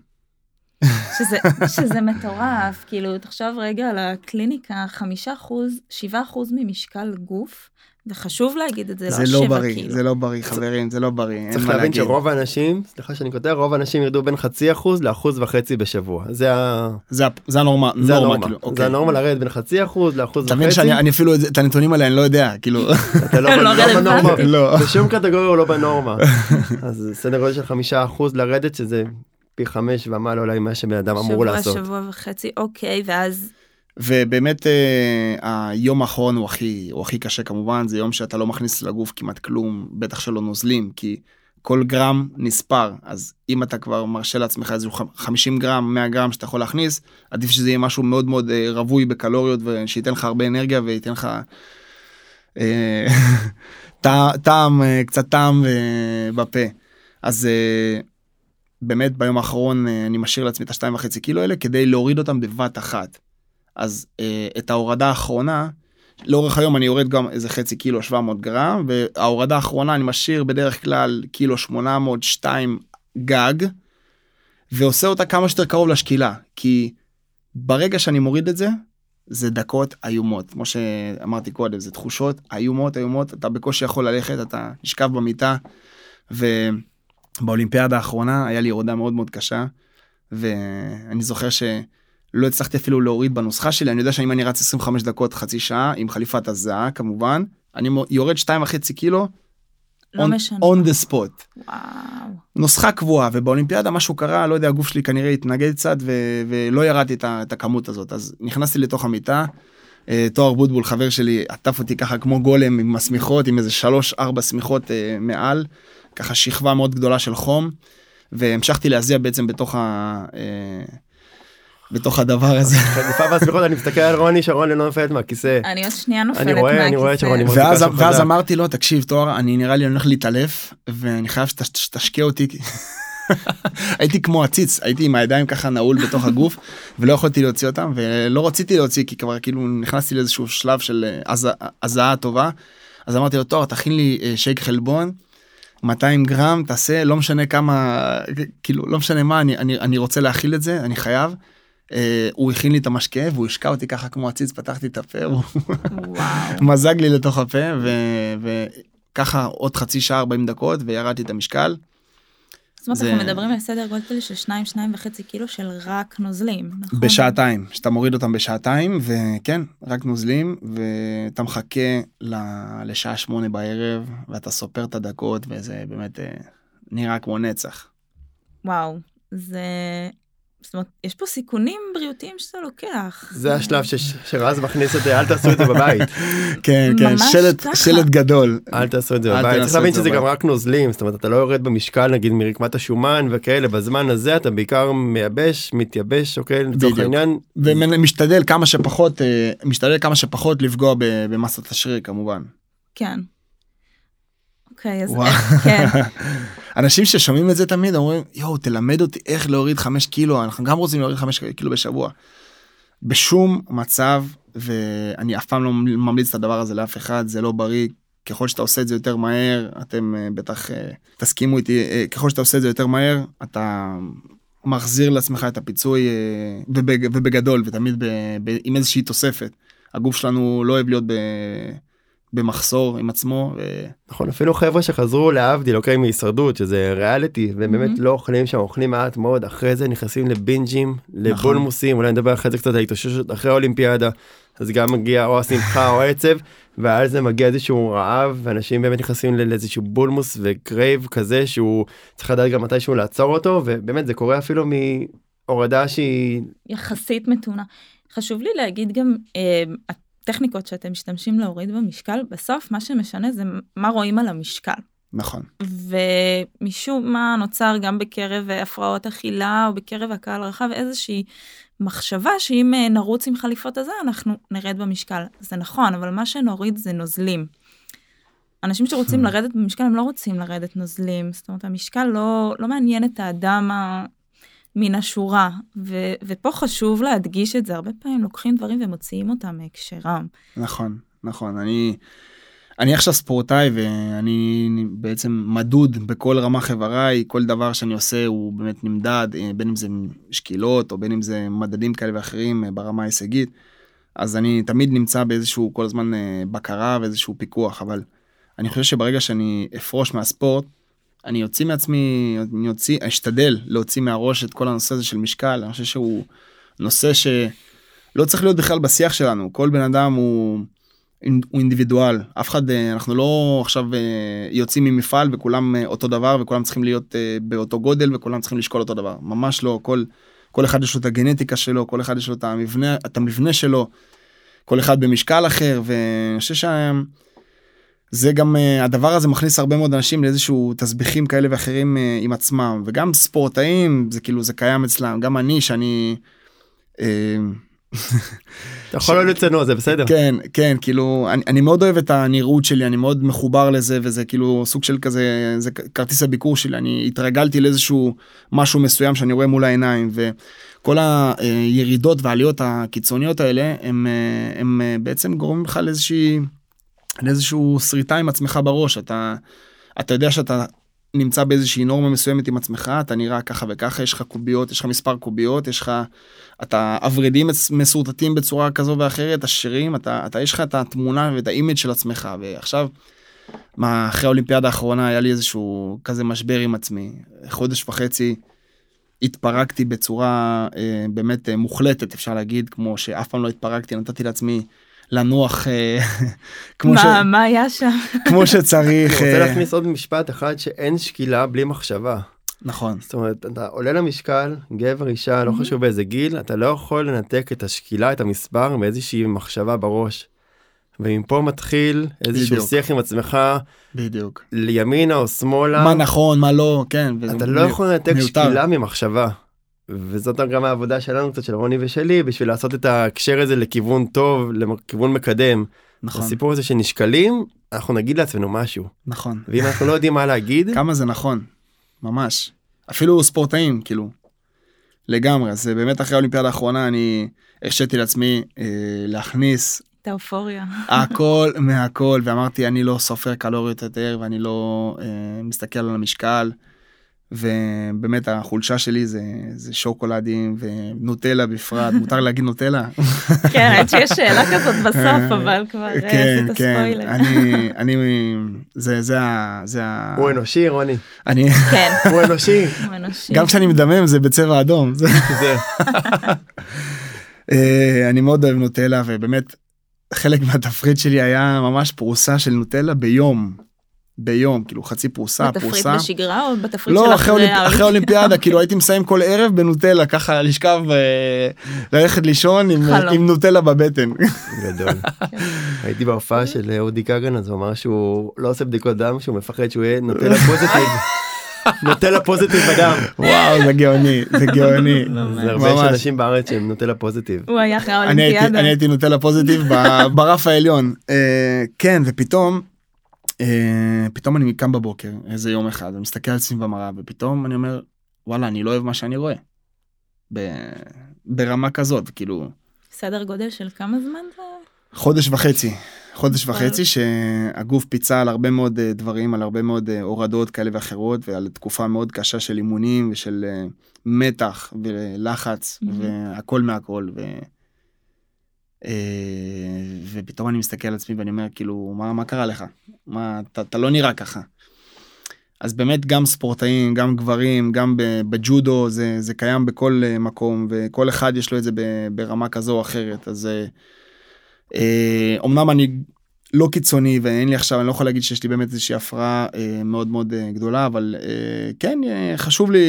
[SPEAKER 1] שזה, שזה מטורף, כאילו, תחשוב רגע על הקליניקה, חמישה אחוז, שבעה אחוז ממשקל גוף, וחשוב להגיד את זה,
[SPEAKER 3] זה לא, לא בריא, כאילו. זה לא בריא, חברים, זה לא בריא,
[SPEAKER 2] צריך להבין שרוב האנשים, סליחה שאני קוטע, רוב האנשים ירדו בין חצי אחוז לאחוז וחצי בשבוע. זה ה...
[SPEAKER 3] זה, זה הנורמה,
[SPEAKER 2] זה נורמה, הנורמה, כאילו, אוקיי. זה הנורמה לרדת בין חצי אחוז לאחוז וחצי. אתה מבין
[SPEAKER 3] שאני אפילו את הנתונים האלה אני לא יודע, כאילו.
[SPEAKER 2] אתה לא, לא, לא בנורמה, לא. בשום קטגוריה הוא לא בנורמה. אז סדר גודל של חמישה אחוז לרדת שזה פי חמש ומעלה אולי מה שבן אדם אמור לעשות.
[SPEAKER 1] שבוע, שבוע וחצי, אוקיי, ואז...
[SPEAKER 3] ובאמת אה, היום האחרון הוא הכי, הוא הכי קשה כמובן, זה יום שאתה לא מכניס לגוף כמעט כלום, בטח שלא נוזלים, כי כל גרם נספר, אז אם אתה כבר מרשה לעצמך איזה 50 גרם, 100 גרם שאתה יכול להכניס, עדיף שזה יהיה משהו מאוד מאוד אה, רווי בקלוריות ושייתן לך הרבה אנרגיה וייתן לך אה, טעם, קצת טעם בפה. אז באמת ביום האחרון אני משאיר לעצמי את השתיים וחצי קילו האלה כדי להוריד אותם בבת אחת. אז אה, את ההורדה האחרונה, לאורך היום אני יורד גם איזה חצי קילו 700 גרם, וההורדה האחרונה אני משאיר בדרך כלל קילו 802 גג, ועושה אותה כמה שיותר קרוב לשקילה, כי ברגע שאני מוריד את זה, זה דקות איומות, כמו שאמרתי קודם, זה תחושות איומות איומות, אתה בקושי יכול ללכת, אתה נשכב במיטה, ו... באולימפיאדה האחרונה היה לי יורדה מאוד מאוד קשה, ואני זוכר שלא הצלחתי אפילו להוריד בנוסחה שלי, אני יודע שאם אני רץ 25 דקות חצי שעה עם חליפת הזעה כמובן, אני יורד 2.5 קילו.
[SPEAKER 1] לא on, משנה.
[SPEAKER 3] on the spot.
[SPEAKER 1] וואו.
[SPEAKER 3] נוסחה קבועה ובאולימפיאדה משהו קרה לא יודע הגוף שלי כנראה התנגד קצת ו- ולא ירדתי את, את הכמות הזאת אז נכנסתי לתוך המיטה. אה, תואר בוטבול חבר שלי עטף אותי ככה כמו גולם עם השמיכות עם איזה שלוש ארבע שמיכות אה, מעל ככה שכבה מאוד גדולה של חום, והמשכתי להזיע בעצם בתוך ה... אה, בתוך הדבר הזה.
[SPEAKER 2] חליפה והסמיכות אני מסתכל על רוני שרון לא נופלת מהכיסא.
[SPEAKER 1] אני עוד שנייה נופלת מהכיסא.
[SPEAKER 2] אני רואה שרוני
[SPEAKER 3] ואז, אמרתי לו תקשיב תואר אני נראה לי הולך להתעלף ואני חייב שתשקיע אותי. הייתי כמו עציץ הייתי עם הידיים ככה נעול בתוך הגוף ולא יכולתי להוציא אותם ולא רציתי להוציא כי כבר כאילו נכנסתי לאיזשהו שלב של אה, הזעה טובה אז אמרתי לו תואר תכין לי אה, שייק חלבון 200 גרם תעשה לא משנה כמה כאילו לא משנה מה אני אני אני רוצה להכיל את זה אני חייב. Uh, הוא הכין לי את המשקה והוא השקע אותי ככה כמו עציץ פתחתי את הפה הוא מזג לי לתוך הפה וככה עוד חצי שעה 40 דקות וירדתי את המשקל.
[SPEAKER 1] זאת אומרת, אנחנו מדברים על סדר גודל של 2 2 וחצי קילו של רק נוזלים. נכון?
[SPEAKER 3] בשעתיים, שאתה מוריד אותם בשעתיים, וכן, רק נוזלים, ואתה מחכה לשעה שמונה בערב, ואתה סופר את הדקות, וזה באמת אה, נראה כמו נצח.
[SPEAKER 1] וואו, זה זאת אומרת, יש פה סיכונים בריאותיים שאתה לוקח.
[SPEAKER 2] זה השלב שרז מכניס את זה, אל תעשו את זה בבית.
[SPEAKER 3] כן, כן, שלט גדול.
[SPEAKER 2] אל תעשו את זה בבית. צריך להבין שזה גם רק נוזלים, זאת אומרת, אתה לא יורד במשקל נגיד מרקמת השומן וכאלה, בזמן הזה אתה בעיקר מייבש, מתייבש, אוקיי, לצורך העניין.
[SPEAKER 3] ומשתדל כמה שפחות, אה, משתדל כמה שפחות לפגוע במסת השריר כמובן.
[SPEAKER 1] כן. אוקיי, אז כן.
[SPEAKER 3] אנשים ששומעים את זה תמיד אומרים יואו תלמד אותי איך להוריד 5 קילו אנחנו גם רוצים להוריד 5 קילו בשבוע. בשום מצב ואני אף פעם לא ממליץ את הדבר הזה לאף אחד זה לא בריא ככל שאתה עושה את זה יותר מהר אתם uh, בטח uh, תסכימו איתי uh, ככל שאתה עושה את זה יותר מהר אתה מחזיר לעצמך את הפיצוי ובג, ובגדול ותמיד ב, ב, עם איזושהי תוספת הגוף שלנו לא אוהב להיות ב... במחסור עם עצמו. ו...
[SPEAKER 2] נכון אפילו חבר'ה שחזרו להבדיל אוקיי מהישרדות שזה ריאליטי ובאמת mm-hmm. לא אוכלים שם אוכלים מעט מאוד אחרי זה נכנסים לבינג'ים לבולמוסים נכון. אולי נדבר אחרי זה קצת על התאוששות אחרי האולימפיאדה. אז גם מגיע או השמחה או העצב, ואז זה מגיע איזשהו רעב, ואנשים באמת נכנסים לאיזשהו בולמוס וגרייב כזה שהוא צריך לדעת גם מתישהו לעצור אותו, ובאמת זה קורה אפילו מהורדה שהיא...
[SPEAKER 1] יחסית מתונה. חשוב לי להגיד גם, אה, הטכניקות שאתם משתמשים להוריד במשקל, בסוף מה שמשנה זה מה רואים על המשקל.
[SPEAKER 3] נכון.
[SPEAKER 1] ומשום מה נוצר גם בקרב הפרעות אכילה או בקרב הקהל הרחב איזושהי מחשבה שאם אה, נרוץ עם חליפות הזה אנחנו נרד במשקל. זה נכון, אבל מה שנוריד זה נוזלים. אנשים שרוצים hmm. לרדת במשקל הם לא רוצים לרדת נוזלים, זאת אומרת המשקל לא, לא מעניין את האדם מן השורה, ו, ופה חשוב להדגיש את זה, הרבה פעמים לוקחים דברים ומוציאים אותם מהקשרם.
[SPEAKER 3] נכון, נכון, אני... אני עכשיו ספורטאי ואני בעצם מדוד בכל רמה חבריי, כל דבר שאני עושה הוא באמת נמדד, אה, בין אם זה שקילות או בין אם זה מדדים כאלה ואחרים אה, ברמה ההישגית. אז אני תמיד נמצא באיזשהו כל הזמן אה, בקרה ואיזשהו פיקוח, אבל אני חושב שברגע שאני אפרוש מהספורט, אני אוציא מעצמי, אני אוציא, אשתדל להוציא מהראש את כל הנושא הזה של משקל, אני חושב שהוא נושא שלא צריך להיות בכלל בשיח שלנו, כל בן אדם הוא... הוא אינדיבידואל. אף אחד אה, אנחנו לא עכשיו אה, יוצאים ממפעל וכולם אה, אותו דבר וכולם צריכים להיות באותו גודל וכולם צריכים לשקול אותו דבר. ממש לא. כל כל אחד יש לו את הגנטיקה שלו כל אחד יש לו את המבנה את המבנה שלו. כל אחד במשקל אחר ואני חושב שזה גם הדבר הזה מכניס הרבה מאוד אנשים לאיזשהו תסביכים כאלה ואחרים עם עצמם. וגם ספורטאים זה כאילו זה קיים אצלם. גם אני שאני.
[SPEAKER 2] אתה יכול לא לצנוע זה בסדר.
[SPEAKER 3] כן כן כאילו אני, אני מאוד אוהב את הנראות שלי אני מאוד מחובר לזה וזה כאילו סוג של כזה זה כרטיס הביקור שלי. אני התרגלתי לאיזשהו משהו מסוים שאני רואה מול העיניים וכל הירידות והעליות הקיצוניות האלה הם, הם בעצם גורמים לך לאיזושהי לאיזשהו שריטה עם עצמך בראש אתה אתה יודע שאתה נמצא באיזושהי נורמה מסוימת עם עצמך אתה נראה ככה וככה יש לך קוביות יש לך מספר קוביות יש לך אתה הוורידים מסורטטים בצורה כזו ואחרת עשירים אתה אתה יש לך את התמונה ואת האימג' של עצמך ועכשיו. מה אחרי האולימפיאדה האחרונה היה לי איזשהו כזה משבר עם עצמי חודש וחצי. התפרקתי בצורה אה, באמת אה, מוחלטת אפשר להגיד כמו שאף פעם לא התפרקתי נתתי לעצמי לנוח אה,
[SPEAKER 1] כמו מה, ש... מה היה שם?
[SPEAKER 3] כמו שצריך.
[SPEAKER 2] אני רוצה אה, להכניס עוד משפט אחד שאין שקילה בלי מחשבה.
[SPEAKER 3] נכון.
[SPEAKER 2] זאת אומרת אתה עולה למשקל גבר אישה לא חשוב באיזה גיל אתה לא יכול לנתק את השקילה את המספר מאיזושהי מחשבה בראש. ומפה מתחיל איזשהו בדיוק. שיח עם עצמך
[SPEAKER 3] בדיוק
[SPEAKER 2] לימינה או שמאלה
[SPEAKER 3] מה נכון מה לא כן
[SPEAKER 2] אתה לא יכול לנתק שקילה ממחשבה. וזאת גם העבודה שלנו קצת של רוני ושלי בשביל לעשות את ההקשר הזה לכיוון טוב לכיוון מקדם. נכון. הסיפור הזה שנשקלים אנחנו נגיד לעצמנו משהו.
[SPEAKER 3] נכון.
[SPEAKER 2] ואם אנחנו לא יודעים מה להגיד.
[SPEAKER 3] כמה זה נכון. ממש. אפילו ספורטאים כאילו. לגמרי זה באמת אחרי האולימפיאדה האחרונה אני הרשיתי לעצמי אה, להכניס
[SPEAKER 1] את האופוריה
[SPEAKER 3] הכל מהכל ואמרתי אני לא סופר קלוריות יותר ואני לא אה, מסתכל על המשקל. ובאמת החולשה שלי זה זה שוקולדים ונוטלה בפרט מותר להגיד נוטלה.
[SPEAKER 1] כן האמת שיש שאלה כזאת בסוף אבל כבר אה, כן, עשית כן. ספוילר.
[SPEAKER 3] אני אני זה זה זה
[SPEAKER 2] הוא אנושי רוני.
[SPEAKER 3] אני
[SPEAKER 1] כן.
[SPEAKER 2] הוא אנושי.
[SPEAKER 3] גם כשאני מדמם זה בצבע אדום. אה, אני מאוד אוהב נוטלה ובאמת חלק מהתפריט שלי היה ממש פרוסה של נוטלה ביום. ביום כאילו חצי פרוסה
[SPEAKER 1] פרוסה.
[SPEAKER 3] בתפריט
[SPEAKER 1] בשגרה או בתפריט
[SPEAKER 3] לא,
[SPEAKER 1] של
[SPEAKER 3] אחרי, אולימפ... אחרי אולימפיאדה כאילו הייתי מסיים כל ערב בנוטלה ככה לשכב וללכת לישון עם, עם נוטלה בבטן.
[SPEAKER 2] גדול. הייתי בהופעה של אודי כגן אז הוא אמר שהוא לא עושה בדיקות דם שהוא מפחד שהוא יהיה נוטלה פוזיטיב. נוטלה פוזיטיב בדם.
[SPEAKER 3] וואו זה גאוני זה גאוני.
[SPEAKER 2] זה הרבה אנשים בארץ שהם נוטלה פוזיטיב.
[SPEAKER 1] הוא היה אחרי האולימפיאדה.
[SPEAKER 3] אני הייתי נוטלה פוזיטיב ברף העליון. אה, כן ופתאום. אה, פתאום אני קם בבוקר איזה יום אחד ומסתכל על עצמי במראה ופתאום אני אומר וואלה אני לא אוהב מה שאני רואה. ברמה כזאת כאילו.
[SPEAKER 1] סדר גודל של כמה זמן זה?
[SPEAKER 3] חודש וחצי חודש וחצי שהגוף פיצה על הרבה מאוד אה, דברים על הרבה מאוד אה, הורדות כאלה ואחרות ועל תקופה מאוד קשה של אימונים ושל מתח ולחץ mm-hmm. והכל מהכל. ו... אה, ופתאום אני מסתכל על עצמי ואני אומר כאילו מה מה קרה לך מה אתה, אתה לא נראה ככה. אז באמת גם ספורטאים גם גברים גם בג'ודו זה זה קיים בכל אה, מקום וכל אחד יש לו את זה ברמה כזו או אחרת אז אה, אה, אני לא קיצוני ואין לי עכשיו אני לא יכול להגיד שיש לי באמת איזושהי הפרעה מאוד מאוד גדולה אבל כן חשוב לי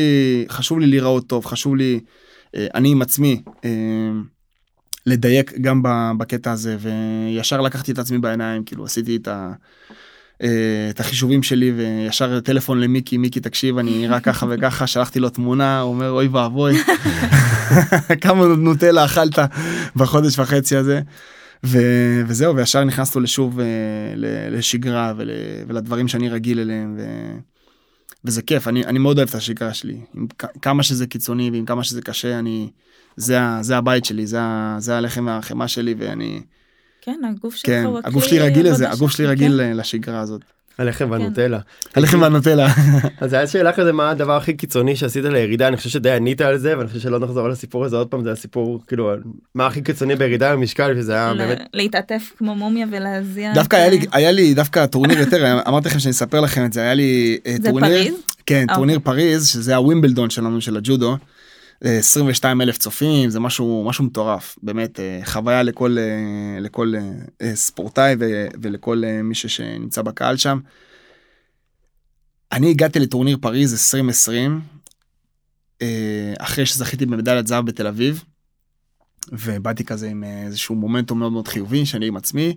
[SPEAKER 3] חשוב לי להיראות טוב חשוב לי אני עם עצמי אה, לדייק גם בקטע הזה וישר לקחתי את עצמי בעיניים כאילו עשיתי את ה... אה, את החישובים שלי וישר טלפון למיקי מיקי תקשיב אני נראה ככה וככה שלחתי לו תמונה הוא אומר אוי ואבוי כמה נוטלה אכלת בחודש וחצי הזה. ו- וזהו וישר נכנסנו לשוב uh, ל- לשגרה ול- ולדברים שאני רגיל אליהם ו- וזה כיף אני אני מאוד אוהב את השגרה שלי עם כ- כמה שזה קיצוני ועם כמה שזה קשה אני זה זה הבית שלי זה זה הלחם והחמאה שלי ואני
[SPEAKER 1] כן, הגוף שלך
[SPEAKER 3] כן
[SPEAKER 1] הוא
[SPEAKER 3] הגוף שלי רגיל לזה הגוף שלי
[SPEAKER 1] כן.
[SPEAKER 3] רגיל ל- לשגרה הזאת.
[SPEAKER 2] הלחם והנוטלה.
[SPEAKER 3] הלחם והנוטלה.
[SPEAKER 2] אז היה שאלה כזה מה הדבר הכי קיצוני שעשית לירידה אני חושב שדי ענית על זה ואני חושב שלא נחזור על הסיפור הזה עוד פעם זה הסיפור כאילו מה הכי קיצוני בירידה במשקל שזה היה באמת
[SPEAKER 1] להתעטף כמו מומיה ולהזיע.
[SPEAKER 3] דווקא היה לי היה לי דווקא טורניר יותר אמרתי לכם שאני אספר לכם את זה היה לי אה,
[SPEAKER 1] זה
[SPEAKER 3] טורניר
[SPEAKER 1] פריז?
[SPEAKER 3] כן
[SPEAKER 1] אה,
[SPEAKER 3] טורניר פריז שזה הווימבלדון שלנו של הג'ודו. אה, 22 אלף צופים זה משהו משהו מטורף באמת אה, חוויה לכל אה, לכל אה, ספורטאי ולכל מישהו שנמצא בקהל שם. אני הגעתי לטורניר פריז 2020 אה, אחרי שזכיתי במדליית זהב בתל אביב. ובאתי כזה עם איזשהו מומנטום מאוד מאוד חיובי שאני עם עצמי.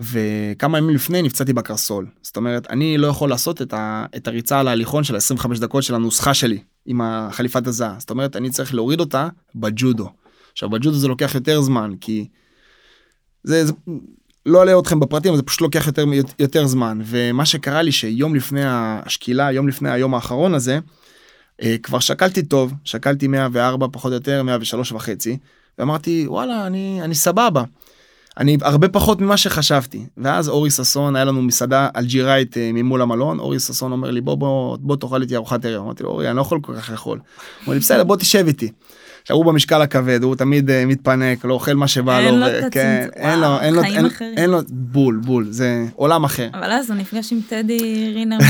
[SPEAKER 3] וכמה ימים לפני נפצעתי בקרסול זאת אומרת אני לא יכול לעשות את, ה, את הריצה על ההליכון של 25 דקות של הנוסחה שלי עם החליפת הזעה זאת אומרת אני צריך להוריד אותה בג'ודו. עכשיו בג'ודו זה לוקח יותר זמן כי זה, זה לא אלאה אתכם בפרטים זה פשוט לוקח יותר יותר זמן ומה שקרה לי שיום לפני השקילה יום לפני היום האחרון הזה אה, כבר שקלתי טוב שקלתי 104 פחות או יותר 103 וחצי ואמרתי וואלה אני אני סבבה. אני הרבה פחות ממה שחשבתי ואז אורי ששון היה לנו מסעדה אלג'יראית אה, ממול המלון אורי ששון אומר לי בוא בוא בוא תאכל איתי ארוחת ערב אמרתי לו אורי אני לא יכול כל כך לאכול. הוא אומר לי בסדר בוא תשב איתי. הוא במשקל הכבד הוא תמיד אה, מתפנק לא אוכל מה שבא
[SPEAKER 1] אין
[SPEAKER 3] לו
[SPEAKER 1] לו
[SPEAKER 3] ו- כן,
[SPEAKER 1] הצמצום.
[SPEAKER 3] אין לו
[SPEAKER 1] וואו,
[SPEAKER 3] אין לו
[SPEAKER 1] חיים
[SPEAKER 3] אין-
[SPEAKER 1] אחרים.
[SPEAKER 3] אין לו בול בול זה עולם אחר.
[SPEAKER 1] אבל אז הוא נפגש עם טדי רינר.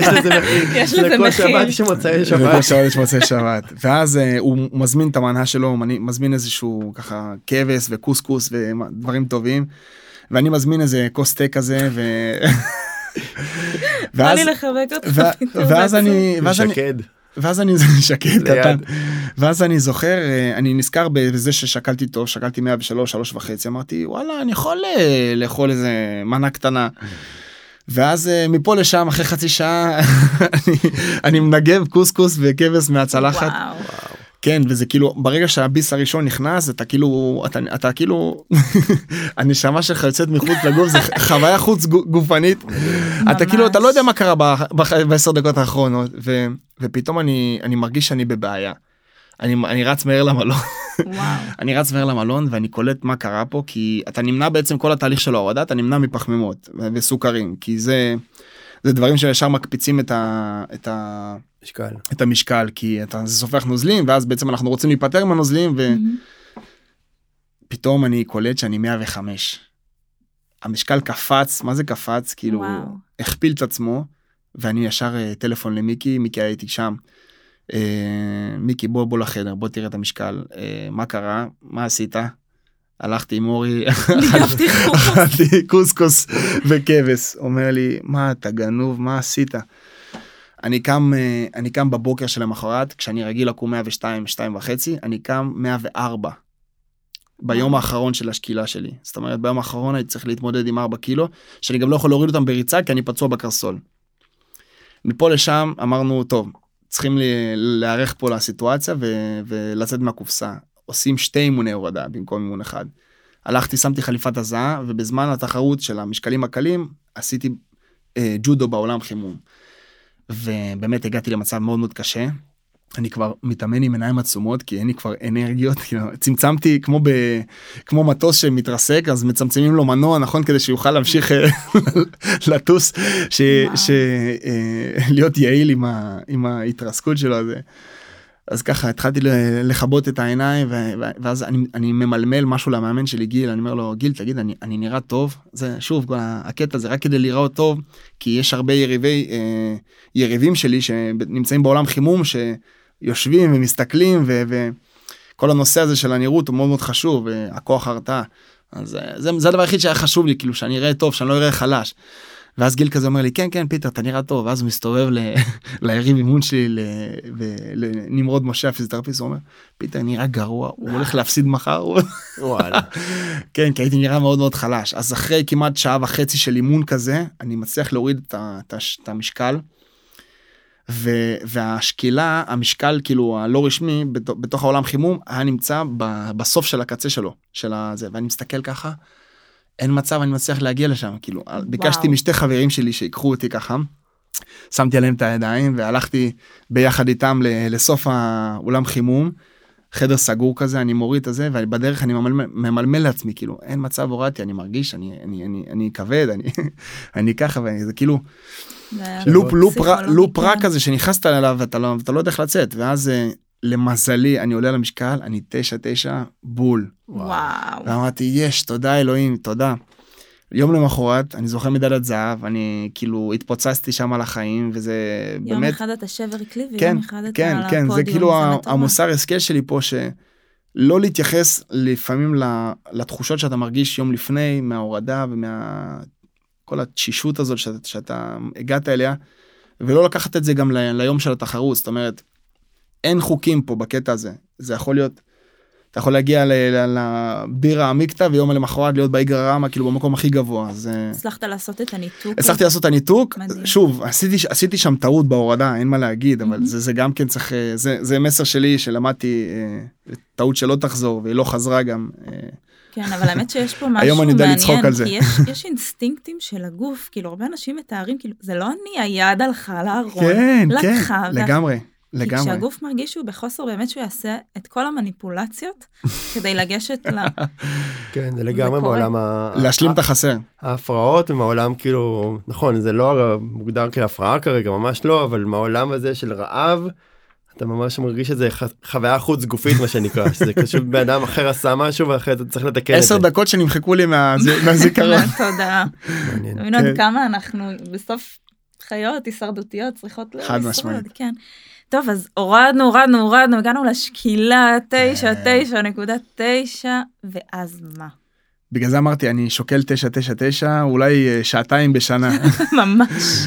[SPEAKER 2] יש לזה מחיר.
[SPEAKER 1] יש לזה
[SPEAKER 2] לכל
[SPEAKER 1] מחיר.
[SPEAKER 2] שבת יש מוצאי שבת.
[SPEAKER 3] וכל שבת יש מוצאי שבת ואז אה, הוא מזמין את המנה שלו הוא מזמין איזשהו ככה כבש וקוסקוס ודברים טובים. ואני מזמין איזה כוס תה כזה ו... ואז. ואז. אני ואז אני. ואז אני שקט. קטן ואז אני זוכר אה, אני נזכר בזה ששקלתי טוב שקלתי 103 שלוש וחצי אמרתי וואלה אני יכול אה, לאכול איזה מנה קטנה. ואז אה, מפה לשם אחרי חצי שעה אני, אני מנגב קוסקוס וכבש מהצלחת
[SPEAKER 1] וואו.
[SPEAKER 3] כן וזה כאילו ברגע שהביס הראשון נכנס אתה כאילו אתה, אתה כאילו הנשמה שלך יוצאת מחוץ לגוף זה חוויה חוץ גו- גופנית אתה כאילו אתה לא יודע מה קרה בעשר דקות האחרונות ו, ופתאום אני אני מרגיש שאני בבעיה. אני, אני רץ מהר למלון. אני רץ מהר למלון ואני קולט מה קרה פה כי אתה נמנע בעצם כל התהליך של ההורדה אתה נמנע מפחמימות וסוכרים כי זה זה דברים שישר מקפיצים את, ה, את, ה,
[SPEAKER 2] משקל.
[SPEAKER 3] את המשקל כי אתה סופח נוזלים ואז בעצם אנחנו רוצים להיפטר מהנוזלים. ופתאום אני קולט שאני 105. המשקל קפץ מה זה קפץ כאילו
[SPEAKER 1] וואו.
[SPEAKER 3] הכפיל את עצמו ואני ישר אה, טלפון למיקי מיקי הייתי שם. אה, מיקי בוא בוא לחדר בוא תראה את המשקל אה, מה קרה מה עשית. הלכתי עם אורי. אכלתי קוסקוס וכבש אומר לי מה אתה גנוב מה עשית. אני קם אה, אני קם בבוקר של המחרת כשאני רגיל לקום 102 2 וחצי אני קם 104. ביום. האחרון של השקילה שלי זאת אומרת ביום האחרון הייתי צריך להתמודד עם 4 קילו שאני גם לא יכול להוריד אותם בריצה כי אני פצוע בקרסול. מפה לשם אמרנו טוב צריכים להיערך פה לסיטואציה ו- ולצאת מהקופסה עושים שתי אימוני הורדה במקום אימון אחד. הלכתי שמתי חליפת הזעה ובזמן התחרות של המשקלים הקלים עשיתי אה, ג'ודו בעולם חימום. ובאמת הגעתי למצב מאוד מאוד קשה. אני כבר מתאמן עם עיניים עצומות כי אין לי כבר אנרגיות כאילו צמצמתי כמו ב... כמו מטוס שמתרסק אז מצמצמים לו מנוע נכון כדי שיוכל להמשיך אה, לטוס ש... ש... אה, להיות יעיל עם, ה... עם ההתרסקות שלו אז, אז ככה התחלתי לכבות את העיניים ואז אני, אני ממלמל משהו למאמן שלי גיל. אני אומר לו גיל תגיד אני, אני נראה טוב? זה שוב כל הקטע זה רק כדי להיראות טוב כי יש הרבה יריבי אה, יריבים שלי שנמצאים בעולם חימום שיושבים ומסתכלים ו... וכל הנושא הזה של הנראות הוא מאוד מאוד חשוב הכוח הרתעה. אז אה, זה, זה הדבר היחיד שהיה חשוב לי, כאילו שאני אראה טוב, שאני לא אראה חלש. ואז גיל כזה אומר לי, כן, כן, פיטר, אתה נראה טוב. ואז הוא מסתובב ל... ליריב אימון שלי, ל... לנמרוד משה, הפיזיותרפיסט, הוא אומר, פיטר נראה גרוע, הוא הולך להפסיד מחר.
[SPEAKER 2] וואלה.
[SPEAKER 3] כן, כי הייתי נראה מאוד מאוד חלש. אז אחרי כמעט שעה וחצי של אימון כזה, אני מצליח להוריד את, המשקל. ו... והשקילה, המשקל כאילו הלא רשמי בתוך העולם חימום, היה נמצא. בסוף של הקצה שלו, של הזה, ואני מסתכל ככה. אין מצב אני מצליח להגיע לשם כאילו וואו. ביקשתי משתי חברים שלי שיקחו אותי ככה. שמתי עליהם את הידיים והלכתי ביחד איתם לסוף האולם חימום. חדר סגור כזה אני מוריד את זה ובדרך אני ממלמל, ממלמל לעצמי כאילו אין מצב הורדתי אני מרגיש אני אני אני אני כבד אני אני ככה וזה כאילו לופ לופ לופ רע כזה שנכנסת אליו ואתה לא אתה לא יודע איך לצאת ואז אה, למזלי אני עולה למשקל אני תשע תשע בול.
[SPEAKER 1] וואו.
[SPEAKER 3] ואמרתי יש תודה אלוהים תודה. יום למחרת אני זוכר מדליית זהב אני כאילו התפוצצתי שם על החיים וזה
[SPEAKER 1] יום
[SPEAKER 3] באמת.
[SPEAKER 1] יום אחד אתה שבר כלי ויום
[SPEAKER 3] כן,
[SPEAKER 1] אחד אתה
[SPEAKER 3] כן,
[SPEAKER 1] על
[SPEAKER 3] כן,
[SPEAKER 1] הפודיום.
[SPEAKER 3] זה כאילו
[SPEAKER 1] זה מטורף.
[SPEAKER 3] המוסר השכל שלי פה שלא להתייחס לפעמים לתחושות שאתה מרגיש יום לפני מההורדה ומה כל התשישות הזאת שאתה, שאתה הגעת אליה ולא לקחת את זה גם ל- ליום של התחרות זאת אומרת אין חוקים פה בקטע הזה זה יכול להיות. אתה יכול להגיע לבירה עמיקתא ויום למחרת להיות באיגרא רמא כאילו במקום הכי גבוה אז אה,
[SPEAKER 1] הצלחת לעשות את הניתוק.
[SPEAKER 3] הצלחתי לעשות את הניתוק
[SPEAKER 1] מדהים.
[SPEAKER 3] שוב עשיתי עשיתי שם טעות בהורדה אין מה להגיד אבל. זה זה גם כן צריך אה, זה זה מסר שלי שלמדתי אה, טעות שלא תחזור והיא לא חזרה גם.
[SPEAKER 1] כן, אבל האמת שיש פה משהו
[SPEAKER 3] היום אני יודע לצחוק על זה.
[SPEAKER 1] כי יש, יש אינסטינקטים של הגוף, כאילו הרבה אנשים מתארים, כאילו, זה לא אני, היד הלכה לארון,
[SPEAKER 3] כן כן
[SPEAKER 1] לקחה, וה-
[SPEAKER 3] לגמרי
[SPEAKER 1] כי
[SPEAKER 3] לגמרי
[SPEAKER 1] כשהגוף מרגיש שהוא בחוסר, באמת שהוא יעשה את כל המניפולציות כדי לגשת ל...
[SPEAKER 2] כן, זה לגמרי. מעולם ה-
[SPEAKER 3] להשלים את החסר
[SPEAKER 2] ההפרעות ומעולם כאילו נכון זה לא מוגדר כהפרעה כרגע ממש לא אבל מהעולם הזה של רעב. אתה ממש מרגיש שזה חוויה חוץ גופית מה שנקרא שזה פשוט בן אדם אחר עשה משהו ואחרי זה צריך לתקן את זה.
[SPEAKER 3] עשר דקות שנמחקו לי מהז- מהזיכרון.
[SPEAKER 1] תודה.
[SPEAKER 2] מעניין.
[SPEAKER 3] כן.
[SPEAKER 1] כמה אנחנו בסוף חיות הישרדותיות צריכות
[SPEAKER 3] חד
[SPEAKER 1] לשרוד,
[SPEAKER 3] משמעית.
[SPEAKER 1] כן. טוב אז הורדנו הורדנו הורדנו הגענו לשקילה תשע
[SPEAKER 3] כן.
[SPEAKER 1] תשע נקודה תשע ואז מה
[SPEAKER 3] בגלל זה אמרתי אני שוקל 999 אולי אה, שעתיים בשנה.
[SPEAKER 1] ממש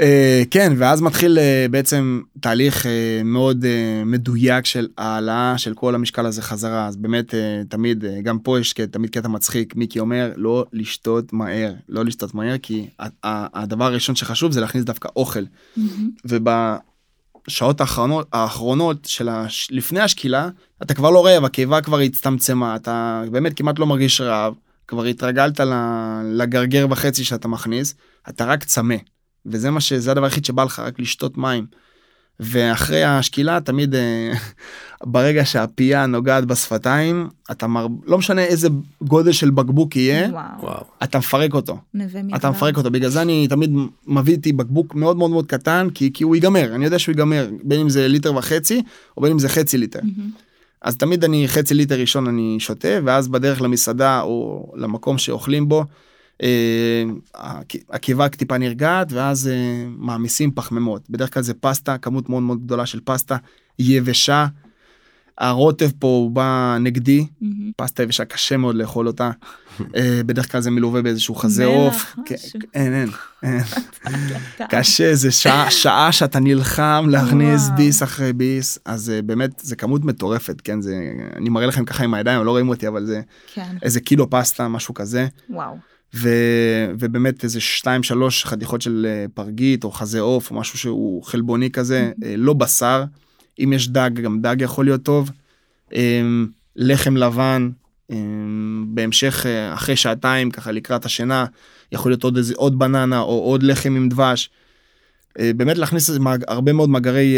[SPEAKER 3] אה, כן ואז מתחיל אה, בעצם תהליך מאוד מדויק של העלאה של כל המשקל הזה חזרה אז באמת תמיד גם פה יש תמיד קטע מצחיק מיקי אומר לא לשתות מהר לא לשתות מהר כי הדבר הראשון שחשוב זה להכניס דווקא אוכל ובשעות האחרונות האחרונות של הש... לפני השקילה אתה כבר לא רעב הקיבה כבר הצטמצמה אתה באמת כמעט לא מרגיש רעב כבר התרגלת לגרגר וחצי שאתה מכניס אתה רק צמא. וזה מה שזה הדבר היחיד שבא לך רק לשתות מים. ואחרי השקילה תמיד אה, ברגע שהפייה נוגעת בשפתיים אתה מר... לא משנה איזה גודל של בקבוק יהיה
[SPEAKER 1] וואו.
[SPEAKER 3] אתה מפרק אותו אתה מפרק אותו בגלל זה אני תמיד מביא איתי בקבוק מאוד מאוד מאוד קטן כי כי הוא ייגמר אני יודע שהוא ייגמר בין אם זה ליטר וחצי או בין אם זה חצי ליטר
[SPEAKER 1] מהמם.
[SPEAKER 3] אז תמיד אני חצי ליטר ראשון אני שותה ואז בדרך למסעדה או למקום שאוכלים בו. אה, הק- הקיבה טיפה נרגעת ואז אה, מעמיסים פחמימות בדרך כלל זה פסטה כמות מאוד מאוד גדולה של פסטה יבשה. הרוטב פה הוא בא נגדי
[SPEAKER 1] מהמם.
[SPEAKER 3] פסטה יבשה קשה מאוד לאכול אותה. אה, בדרך כלל זה מלווה באיזשהו חזה עוף. כן. אין אין. קשה זה שעה שעה שאתה נלחם להכניס. ביס אחרי ביס אז אה, באמת זה כמות מטורפת כן זה אני מראה לכם ככה עם הידיים לא רואים אותי אבל זה
[SPEAKER 1] כן
[SPEAKER 3] איזה קילו פסטה משהו כזה
[SPEAKER 1] וואו
[SPEAKER 3] ו, ובאמת איזה שתיים שלוש חתיכות של אה, פרגית או חזה עוף או משהו שהוא חלבוני כזה אה, לא בשר אם יש דג גם דג יכול להיות טוב אה, לחם לבן אה, בהמשך אה, אחרי שעתיים ככה לקראת השינה יכול להיות עוד איזה עוד בננה או עוד לחם עם דבש. באמת להכניס הרבה מאוד מאגרי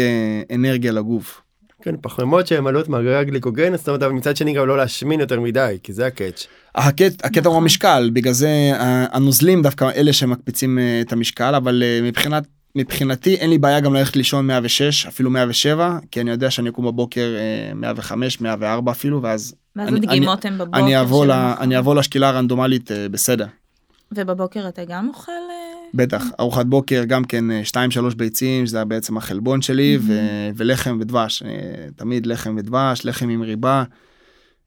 [SPEAKER 3] אנרגיה לגוף.
[SPEAKER 2] כן פחמימות שהן עלות מאגרי הגליקוגן זאת אומרת אבל מצד שני גם לא להשמין יותר מדי כי זה הקאץ'.
[SPEAKER 3] הקטע, הקטע הוא
[SPEAKER 1] נכון.
[SPEAKER 3] המשקל בגלל זה אה, הנוזלים דווקא אלה שמקפיצים אה, את המשקל אבל אה, מבחינת מבחינתי אין לי בעיה גם ללכת לישון 106 אפילו 107 כי אני יודע שאני אקום בבוקר אה, 105 104 אפילו ואז
[SPEAKER 1] ואז
[SPEAKER 3] אני-
[SPEAKER 1] הדגימות הן בבוקר
[SPEAKER 3] אני אבוא לשקילה הרנדומלית בסדר
[SPEAKER 1] ובבוקר אתה גם אוכל
[SPEAKER 3] בטח ארוחת בוקר גם כן 2-3 ביצים זה בעצם החלבון שלי ו- ולחם ודבש אה, תמיד לחם ודבש לחם עם ריבה.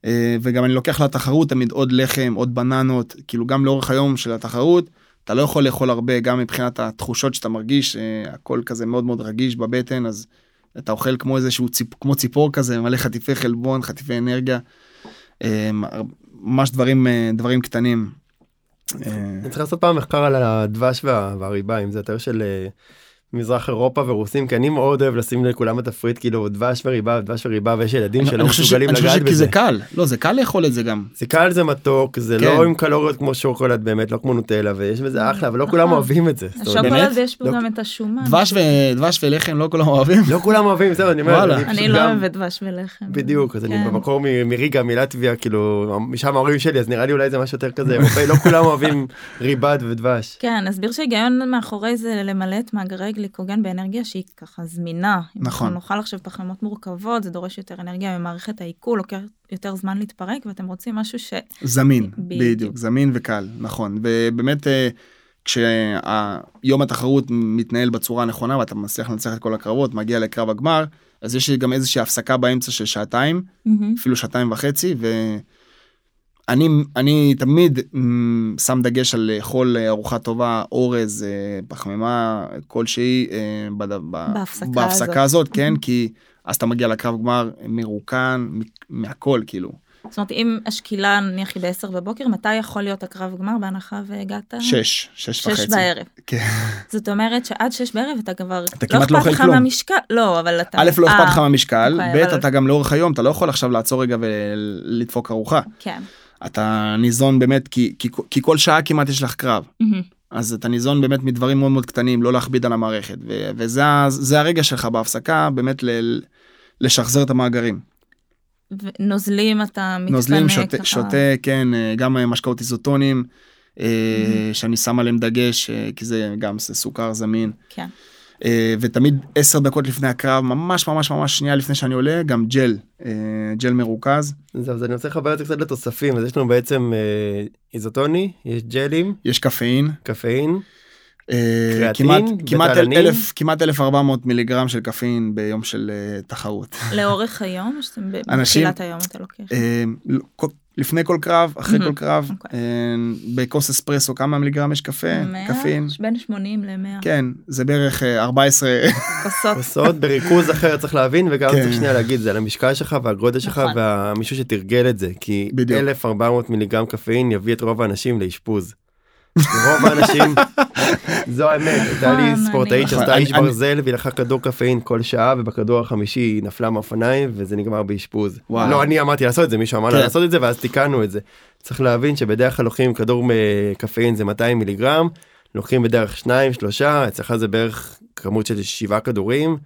[SPEAKER 3] אה, וגם אני לוקח לתחרות תמיד עוד לחם, עוד בננות, כאילו גם לאורך היום של התחרות, אתה לא יכול לאכול הרבה, גם מבחינת התחושות שאתה מרגיש, אה, הכל כזה מאוד מאוד רגיש בבטן, אז אתה אוכל כמו איזשהו ציפ, כמו ציפור כזה, מלא חטיפי חלבון, חטיפי אנרגיה, אה, ממש דברים, דברים קטנים.
[SPEAKER 2] אני צריך לעשות פעם מחקר על הדבש והריבה, אם זה יותר של מזרח אירופה ורוסים כי אני מאוד אוהב לשים לכולם בתפריט כאילו דבש וריבה דבש וריבה ויש ילדים שלא מסוגלים לגעת בזה.
[SPEAKER 3] כי זה קל לא זה קל לאכול את זה גם.
[SPEAKER 2] זה קל זה מתוק זה לא כן. עם קלוריות כמו שוקולד באמת לא כמו נוטלה ויש בזה אחלה אבל לא כולם נכון. אוהבים את זה.
[SPEAKER 1] השוקולד יש פה לא. גם את השומן.
[SPEAKER 3] דבש ולחם לא כולם אוהבים.
[SPEAKER 2] לא כולם אוהבים זהו אני
[SPEAKER 1] אומר. אני לא אוהבת דבש ולחם.
[SPEAKER 2] בדיוק אז אני כן. במקור מריגה מלטביה כאילו משם ההורים שלי אז נראה לי אולי זה משהו יותר כזה לא כולם אוהבים ריבה ודבש.
[SPEAKER 1] כן הסביר שההיגיון מאחורי זה למלא את מאגרי גליקוגן באנרגיה שהיא ככה זמינה.
[SPEAKER 3] נכון.
[SPEAKER 1] אם נאכל עכשיו פחמימות מורכבות, זה דורש יותר אנרגיה ממערכת העיכול, לוקח יותר זמן להתפרק, ואתם רוצים משהו ש...
[SPEAKER 3] זמין, בדיוק, בדיוק זמין וקל, נכון. ובאמת, אה, כשהיום התחרות מתנהל בצורה הנכונה ואתה מצליח לנצח את כל הקרבות, מגיע לקרב הגמר, אז יש גם איזושהי הפסקה באמצע של שעתיים, mm-hmm. אפילו שעתיים וחצי, ו... אני, אני תמיד שם דגש על לאכול ארוחה טובה, אורז, אה, פחמימה כלשהי אה,
[SPEAKER 1] בהפסקה,
[SPEAKER 3] בהפסקה הזאת, הזאת, כן, כי אז אתה מגיע לקרב גמר מרוקן מהכל, כאילו.
[SPEAKER 1] זאת אומרת, אם השקילה נניח היא ב-10 בבוקר, מתי יכול להיות הקרב גמר בהנחה והגעת?
[SPEAKER 3] 6, 6 וחצי.
[SPEAKER 1] 6 בערב.
[SPEAKER 3] כן.
[SPEAKER 1] זאת אומרת שעד 6 בערב אתה כבר,
[SPEAKER 3] אתה לא כמעט לא אוכל כלום. לא
[SPEAKER 1] מהמשקל, לא, אבל אתה...
[SPEAKER 3] א', לא אכפת לך מהמשקל, אוקיי, ב', אתה גם לאורך היום, אתה לא יכול עכשיו לעצור רגע ולדפוק ארוחה.
[SPEAKER 1] כן.
[SPEAKER 3] אתה ניזון באמת כי, כי, כי כל שעה כמעט יש לך קרב. Mm-hmm. אז אתה ניזון באמת מדברים מאוד מאוד קטנים לא להכביד על המערכת ו, וזה הרגע שלך בהפסקה באמת ל, לשחזר את המאגרים.
[SPEAKER 1] נוזלים אתה מתקנא
[SPEAKER 3] נוזלים שותה, ככה. שותה כן גם משקאות איזוטונים mm-hmm. שאני שם עליהם דגש כי זה גם זה סוכר זמין.
[SPEAKER 1] כן.
[SPEAKER 3] אה, ותמיד עשר דקות לפני הקרב ממש ממש ממש שנייה לפני שאני עולה גם ג'ל אה, ג'ל מרוכז.
[SPEAKER 2] זהו, אז אני רוצה לחבר את זה קצת לתוספים אז יש לנו בעצם אה, איזוטוני יש ג'לים
[SPEAKER 3] יש קפאין
[SPEAKER 2] קפאין.
[SPEAKER 3] כמעט כמעט אלף כמעט 1400 מיליגרם של קפאין ביום של תחרות.
[SPEAKER 1] לאורך היום או שאתם בתחילת היום אתה לוקח?
[SPEAKER 3] לא, לפני כל קרב אחרי כל קרב okay. אוקיי. אה, בכוס אספרסו כמה מיליגרם יש קפה
[SPEAKER 1] 100, קפין בין 80 ל-100
[SPEAKER 3] כן זה בערך 14
[SPEAKER 2] כוסות כוסות בריכוז אחר צריך להבין וגם כן. צריך שנייה להגיד זה על המשקל שלך והגודל שלך נכון. והמישהו שתרגל את זה כי בדיוק. 1400 מיליגרם קפאין יביא את רוב האנשים לאשפוז. רוב האנשים זו האמת הייתה לי נכון, ספורטאית שעשתה איש ברזל והיא לקחה כדור קפאין כל שעה ובכדור החמישי היא נפלה מאופניים וזה נגמר באשפוז. לא אני אמרתי לעשות את זה מישהו אמר לה כן. לעשות את זה ואז תיקנו את זה. צריך להבין שבדרך כלל לוקחים כדור קפאין זה 200 מיליגרם לוקחים בדרך שניים שלושה אצלך זה בערך כמות של שבעה כדורים.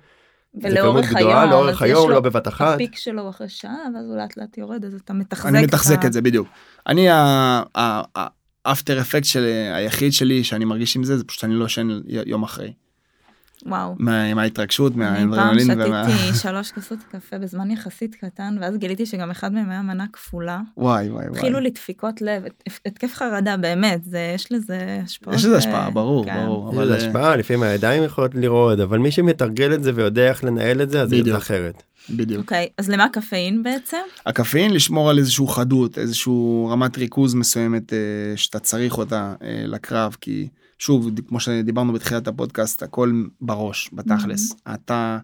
[SPEAKER 1] ולאורך היום,
[SPEAKER 2] לאורך היום, לא בבת אחת.
[SPEAKER 1] הפיק שלו אחרי שעה, ואז הוא לאט לאט יורד, אז אתה מתחזק.
[SPEAKER 3] אני מתחזק את זה בדיוק. אני האפטר אפקט של היחיד שלי שאני מרגיש עם זה זה פשוט אני לא ישן יום אחרי.
[SPEAKER 1] וואו.
[SPEAKER 3] מה, מההתרגשות
[SPEAKER 1] מהאנדרנלין. פעם שתיתי שלוש כוסות קפה בזמן יחסית קטן ואז גיליתי שגם אחד מהם היה מנה כפולה.
[SPEAKER 3] וואי וואי וואי.
[SPEAKER 1] התחילו לדפיקות לב התקף חרדה באמת זה יש לזה השפעות.
[SPEAKER 3] יש לזה השפעה ברור כן. ברור.
[SPEAKER 2] יש לזה השפעה לפעמים הידיים יכולות לרעוד אבל מי שמתרגל את זה ויודע איך לנהל את זה אז זה אחרת.
[SPEAKER 3] בדיוק.
[SPEAKER 1] אוקיי, okay, אז למה קפאין בעצם?
[SPEAKER 3] הקפאין לשמור על איזשהו חדות, איזשהו רמת ריכוז מסוימת אה, שאתה צריך אותה אה, לקרב, כי שוב, כמו שדיברנו בתחילת הפודקאסט, הכל בראש, בתכלס. Mm-hmm. אתה,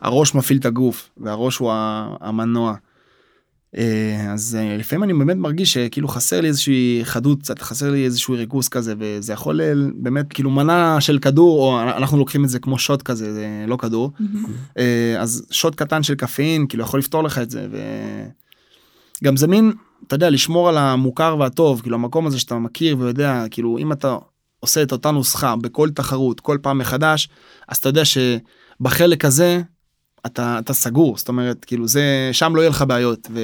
[SPEAKER 3] הראש מפעיל את הגוף, והראש הוא המנוע. אה, אז אה, לפעמים אני באמת מרגיש שכאילו חסר לי איזושהי חדות קצת חסר לי איזשהו ריכוז כזה וזה יכול באמת כאילו מנה של כדור או אנחנו לוקחים את זה כמו שוט כזה זה לא כדור mm-hmm. אז שוט קטן של קפאין כאילו יכול לפתור לך את זה וגם זה מין אתה יודע לשמור על המוכר והטוב כאילו המקום הזה שאתה מכיר ויודע כאילו אם אתה עושה את אותה נוסחה בכל תחרות כל פעם מחדש אז אתה יודע שבחלק הזה אתה אתה סגור זאת אומרת כאילו זה שם לא יהיה לך בעיות. ו...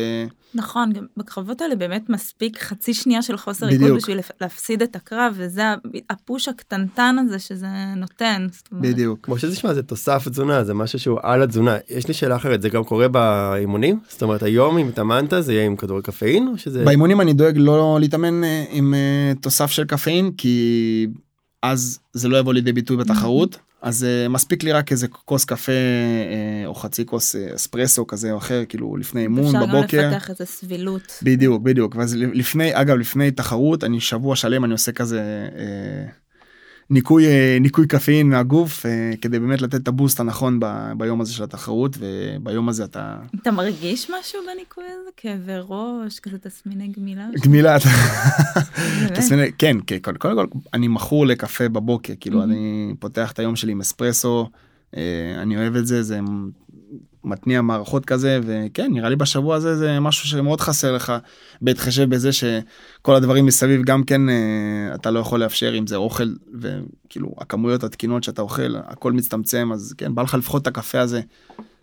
[SPEAKER 1] נכון גם בקרבות האלה באמת מספיק חצי שנייה של חוסר ריכוז בשביל להפסיד את הקרב וזה הפוש הקטנטן הזה שזה נותן.
[SPEAKER 3] בדיוק.
[SPEAKER 2] כמו שזה נשמע זה תוסף תזונה זה משהו שהוא על התזונה יש לי שאלה אחרת זה גם קורה באימונים זאת אומרת היום אם התאמנת זה יהיה עם כדורי קפאין או שזה
[SPEAKER 3] באימונים אני דואג לא להתאמן אה, עם אה, תוסף של קפאין כי אז זה לא יבוא לידי ביטוי בתחרות. אז uh, מספיק לי רק איזה כוס קפה uh, או חצי כוס uh, אספרסו כזה או אחר כאילו לפני אימון בבוקר.
[SPEAKER 1] אפשר גם לפתח איזה סבילות.
[SPEAKER 3] בדיוק בדיוק ואז לפני אגב לפני תחרות אני שבוע שלם אני עושה כזה. ניקוי אה, ניקוי קפאין מהגוף אה, כדי באמת לתת את הבוסט הנכון ב, ביום הזה של התחרות וביום הזה אתה
[SPEAKER 1] אתה מרגיש משהו בניקוי הזה? כאבי ראש כזה תסמיני גמילה?
[SPEAKER 3] גמילה תסמיני כן כן קודם כל, כל אני מכור לקפה בבוקר כאילו mm-hmm. אני פותח את היום שלי עם אספרסו אה, אני אוהב את זה זה מתניע מערכות כזה וכן נראה לי בשבוע הזה זה משהו שמאוד חסר לך בהתחשב בזה שכל הדברים מסביב גם כן אה, אתה לא יכול לאפשר אם זה אוכל וכאילו הכמויות התקינות שאתה אוכל הכל מצטמצם אז כן בא לך לפחות את הקפה הזה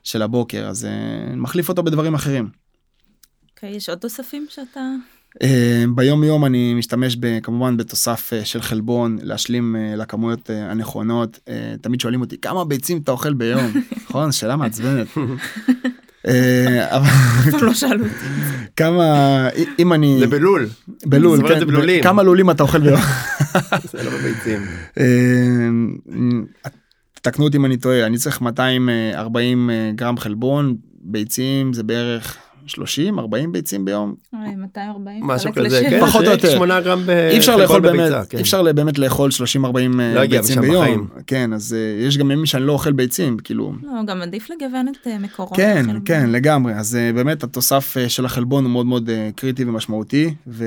[SPEAKER 3] של הבוקר אז אה, מחליף אותו בדברים אחרים.
[SPEAKER 1] Okay, אוקיי, יש עוד תוספים שאתה
[SPEAKER 3] ביום יום אני משתמש ב, כמובן בתוסף אה, של חלבון להשלים אה, לכמויות הנכונות תמיד שואלים אותי כמה ביצים אתה אוכל ביום נכון שאלה מעצבנת.
[SPEAKER 1] לא שאלו.
[SPEAKER 3] כמה אם אני
[SPEAKER 2] זה בלול
[SPEAKER 3] בלול כן, כמה לולים אתה אוכל ביום.
[SPEAKER 2] זה לא בביצים.
[SPEAKER 3] תקנו אותי אם אני טועה אני צריך 240 גרם חלבון ביצים זה בערך 30 40 ביצים ביום.
[SPEAKER 1] 240
[SPEAKER 2] משהו כזה כן,
[SPEAKER 3] פחות או יותר.
[SPEAKER 2] 8 גרם
[SPEAKER 3] אי אפשר לאכול באמת כן. אי אפשר באמת לאכול 30 40 לא ביצים ביום. בחיים. כן אז uh, יש גם ימים שאני לא אוכל ביצים כאילו.
[SPEAKER 1] לא גם עדיף לגוון את uh, מקורות.
[SPEAKER 3] כן כן לגמרי. אז uh, באמת התוסף uh, של החלבון הוא מאוד מאוד uh, קריטי ומשמעותי ו...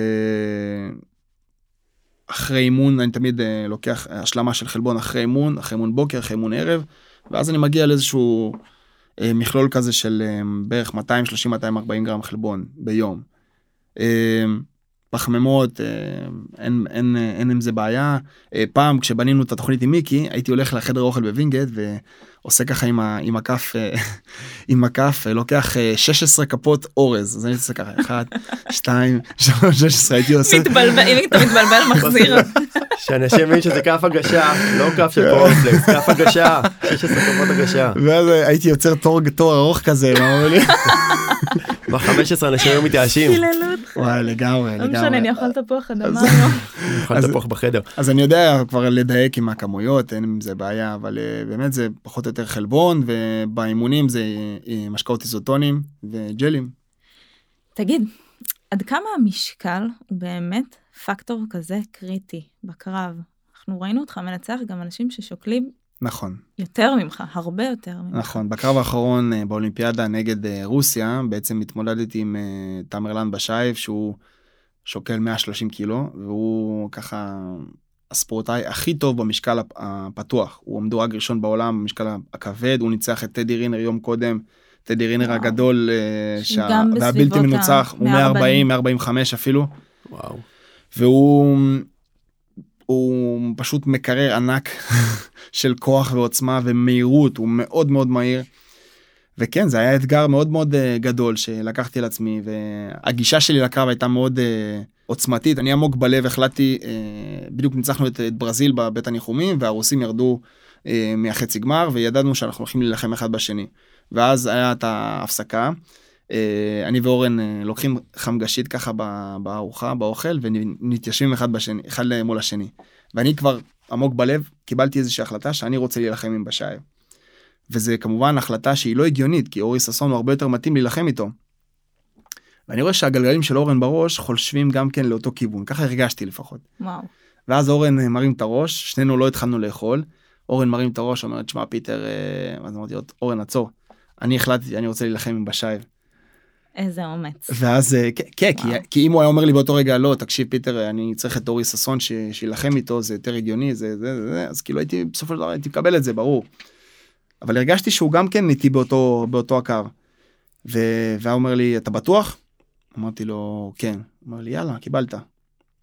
[SPEAKER 3] אחרי אימון אני תמיד uh, לוקח השלמה של חלבון אחרי אימון אחרי אימון בוקר אחרי אימון ערב ואז אני מגיע לאיזשהו. אה, מכלול כזה של אה, בערך 230-240 גרם חלבון ביום. אה, פחמימות, אין, אין, אין עם זה בעיה. פעם כשבנינו את התוכנית עם מיקי, הייתי הולך לחדר אוכל בווינגייט ועושה ככה עם, ה, עם הכף, עם הכף, לוקח 16 כפות אורז. אז אני עושה ככה, 1, 2, 3, 16, הייתי עושה...
[SPEAKER 1] מתבלבל, אם אתה מתבלבל מחזיר.
[SPEAKER 2] שאנשים מבינים שזה כף הגשה, לא כף של קורנפלקס, כף הגשה, 16 כפות הגשה.
[SPEAKER 3] ואז הייתי יוצר תור תור ארוך כזה, לי?
[SPEAKER 2] ב-15 אנשים היו מתייאשים.
[SPEAKER 3] וואי לגמרי,
[SPEAKER 1] לגמרי. לא משנה, אני אוכל תפוח אדמה.
[SPEAKER 2] אוכל תפוח בחדר.
[SPEAKER 3] אז אני יודע כבר לדייק עם הכמויות, אין עם זה בעיה, אבל אה, באמת זה פחות או יותר חלבון, ובאימונים זה אה, משקאות איזוטונים וג'לים.
[SPEAKER 1] תגיד, עד כמה המשקל הוא באמת פקטור כזה קריטי בקרב. אנחנו ראינו אותך מנצח גם אנשים ששוקלים
[SPEAKER 3] נכון
[SPEAKER 1] יותר ממך הרבה יותר ממך.
[SPEAKER 3] נכון בקרב האחרון אה, באולימפיאדה נגד אה, רוסיה בעצם התמודדתי עם אה, תמרלן בשייב שהוא שוקל 130 קילו והוא ככה הספורטאי הכי טוב במשקל הפתוח הוא מדורג ראשון בעולם במשקל הכבד הוא ניצח את טדי רינר יום קודם. טדי רינר וואו. הגדול והבלתי מנוצח הוא 140 145 אפילו.
[SPEAKER 2] וואו.
[SPEAKER 3] והוא הוא פשוט מקרר ענק של כוח ועוצמה ומהירות הוא מאוד מאוד מהיר. וכן זה היה אתגר מאוד מאוד uh, גדול שלקחתי על עצמי והגישה שלי לקרב הייתה מאוד uh, עוצמתית. אני עמוק בלב החלטתי uh, בדיוק ניצחנו את, את ברזיל בבית הניחומים והרוסים ירדו uh, מהחצי גמר וידענו שאנחנו הולכים להילחם אחד בשני. ואז היה את ההפסקה אני ואורן אה, לוקחים חמגשית ככה בארוחה באוכל ונתיישבים אחד בשני אחד מול השני ואני כבר עמוק בלב קיבלתי איזושהי החלטה שאני רוצה להילחם עם בשאייב. וזה כמובן החלטה שהיא לא הגיונית כי אורי ששון הוא הרבה יותר מתאים להילחם איתו. ואני רואה שהגלגלים של אורן בראש חולשבים גם כן לאותו כיוון ככה הרגשתי לפחות.
[SPEAKER 1] וואו.
[SPEAKER 3] ואז אורן אה, מרים את הראש שנינו לא התחלנו לאכול אורן מרים את הראש אומר תשמע פיטר אז אמרתי אורן עצור אני החלטתי אני רוצה להילחם עם בשאייב.
[SPEAKER 1] איזה אומץ.
[SPEAKER 3] ואז אה, כן כי, כי אם הוא היה אומר לי באותו רגע לא תקשיב פיטר אני צריך את אורי ששון שיילחם איתו זה יותר הגיוני זה זה זה אז כאילו הייתי בסופו של דבר הייתי מקבל את זה ברור. אבל הרגשתי שהוא גם כן איתי באותו באותו הקו. והוא אומר לי אתה בטוח? אמרתי לו כן. אמר לי יאללה קיבלת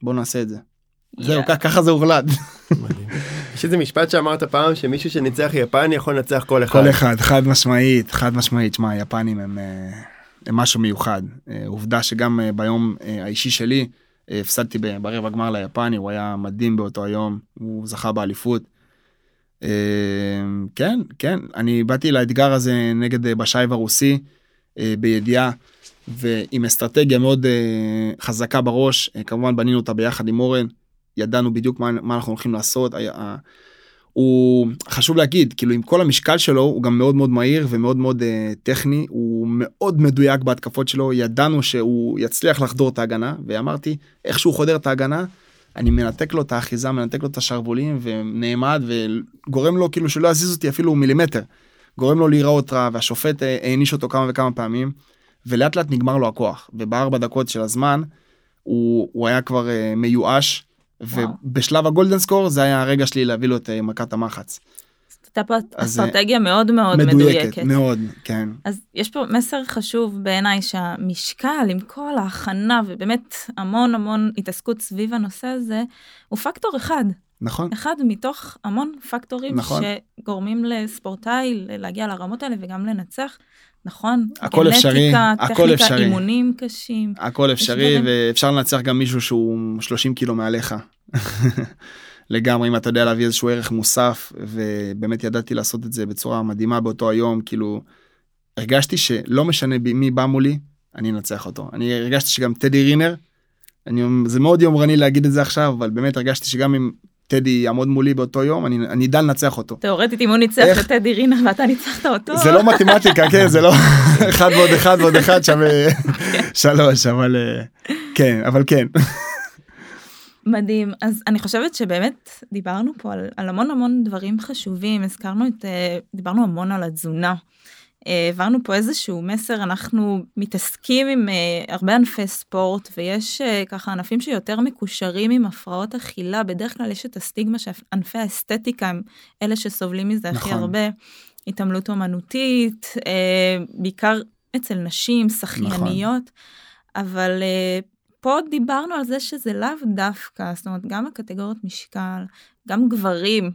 [SPEAKER 3] בוא נעשה את זה. Yeah. זהו ככה זה הוחלט.
[SPEAKER 2] יש איזה משפט שאמרת פעם שמישהו שניצח יפני יכול לנצח כל אחד.
[SPEAKER 3] כל אחד חד משמעית חד משמעית שמע יפנים הם. אה, משהו מיוחד. אה, עובדה שגם אה, ביום האישי שלי הפסדתי ברבע גמר ליפני, הוא היה מדהים באותו היום, הוא זכה באליפות. כן, כן, אני באתי לאתגר הזה נגד בשייב הרוסי בידיעה ועם אסטרטגיה מאוד חזקה בראש, כמובן בנינו אותה ביחד עם אורן, ידענו בדיוק מה, מה אנחנו הולכים לעשות. הוא חשוב להגיד כאילו עם כל המשקל שלו הוא גם מאוד מאוד מהיר ומאוד מאוד uh, טכני הוא מאוד מדויק בהתקפות שלו ידענו שהוא יצליח לחדור את ההגנה ואמרתי איך שהוא חודר את ההגנה אני מנתק לו את האחיזה מנתק לו את השרוולים ונעמד וגורם לו כאילו שלא יזיז אותי אפילו מילימטר. גורם לו להיראות רע והשופט אה, העניש אותו כמה וכמה פעמים ולאט לאט נגמר לו הכוח ובארבע דקות של הזמן הוא, הוא היה כבר uh, מיואש ובשלב הגולדן סקור זה היה הרגע שלי להביא לו את אה, מכת המחץ.
[SPEAKER 1] הייתה פה אסטרטגיה מאוד מאוד מדויקת. מדויקת.
[SPEAKER 3] מאוד, כן.
[SPEAKER 1] אז יש פה מסר חשוב בעיניי שהמשקל עם כל ההכנה ובאמת המון המון התעסקות סביב הנושא הזה הוא פקטור אחד.
[SPEAKER 3] נכון.
[SPEAKER 1] אחד מתוך המון פקטורים נכון. שגורמים לספורטאי להגיע לרמות האלה וגם לנצח. נכון,
[SPEAKER 3] הכל אפשרי, הכל אפשרי,
[SPEAKER 1] אימונים קשים.
[SPEAKER 3] הכל אפשרי ואפשר לנצח גם מישהו שהוא 30 קילו מעליך. לגמרי אם אתה יודע להביא איזשהו ערך מוסף ובאמת ידעתי לעשות את זה בצורה מדהימה באותו היום כאילו הרגשתי שלא משנה מי בא מולי אני אנצח אותו אני הרגשתי שגם טדי רינר אני זה מאוד יומרני להגיד את זה עכשיו אבל באמת הרגשתי שגם אם טדי יעמוד מולי באותו יום אני אני אדע לנצח אותו.
[SPEAKER 1] תאורטית אם הוא ניצח את טדי רינר ואתה ניצחת אותו.
[SPEAKER 3] זה לא מתמטיקה כן זה לא אחד ועוד אחד ועוד אחד שווה שלוש אבל אה, כן אבל כן.
[SPEAKER 1] מדהים אז אני חושבת שבאמת דיברנו פה על, על המון המון דברים חשובים הזכרנו את אה, דיברנו המון על התזונה. העברנו פה איזשהו מסר אנחנו מתעסקים עם uh, הרבה ענפי ספורט ויש uh, ככה ענפים שיותר מקושרים עם הפרעות אכילה בדרך כלל יש את הסטיגמה שענפי האסתטיקה הם אלה שסובלים מזה נכון. הכי הרבה התעמלות אומנותית uh, בעיקר אצל נשים שחייניות נכון. אבל uh, פה דיברנו על זה שזה לאו דווקא זאת אומרת גם הקטגוריות משקל גם גברים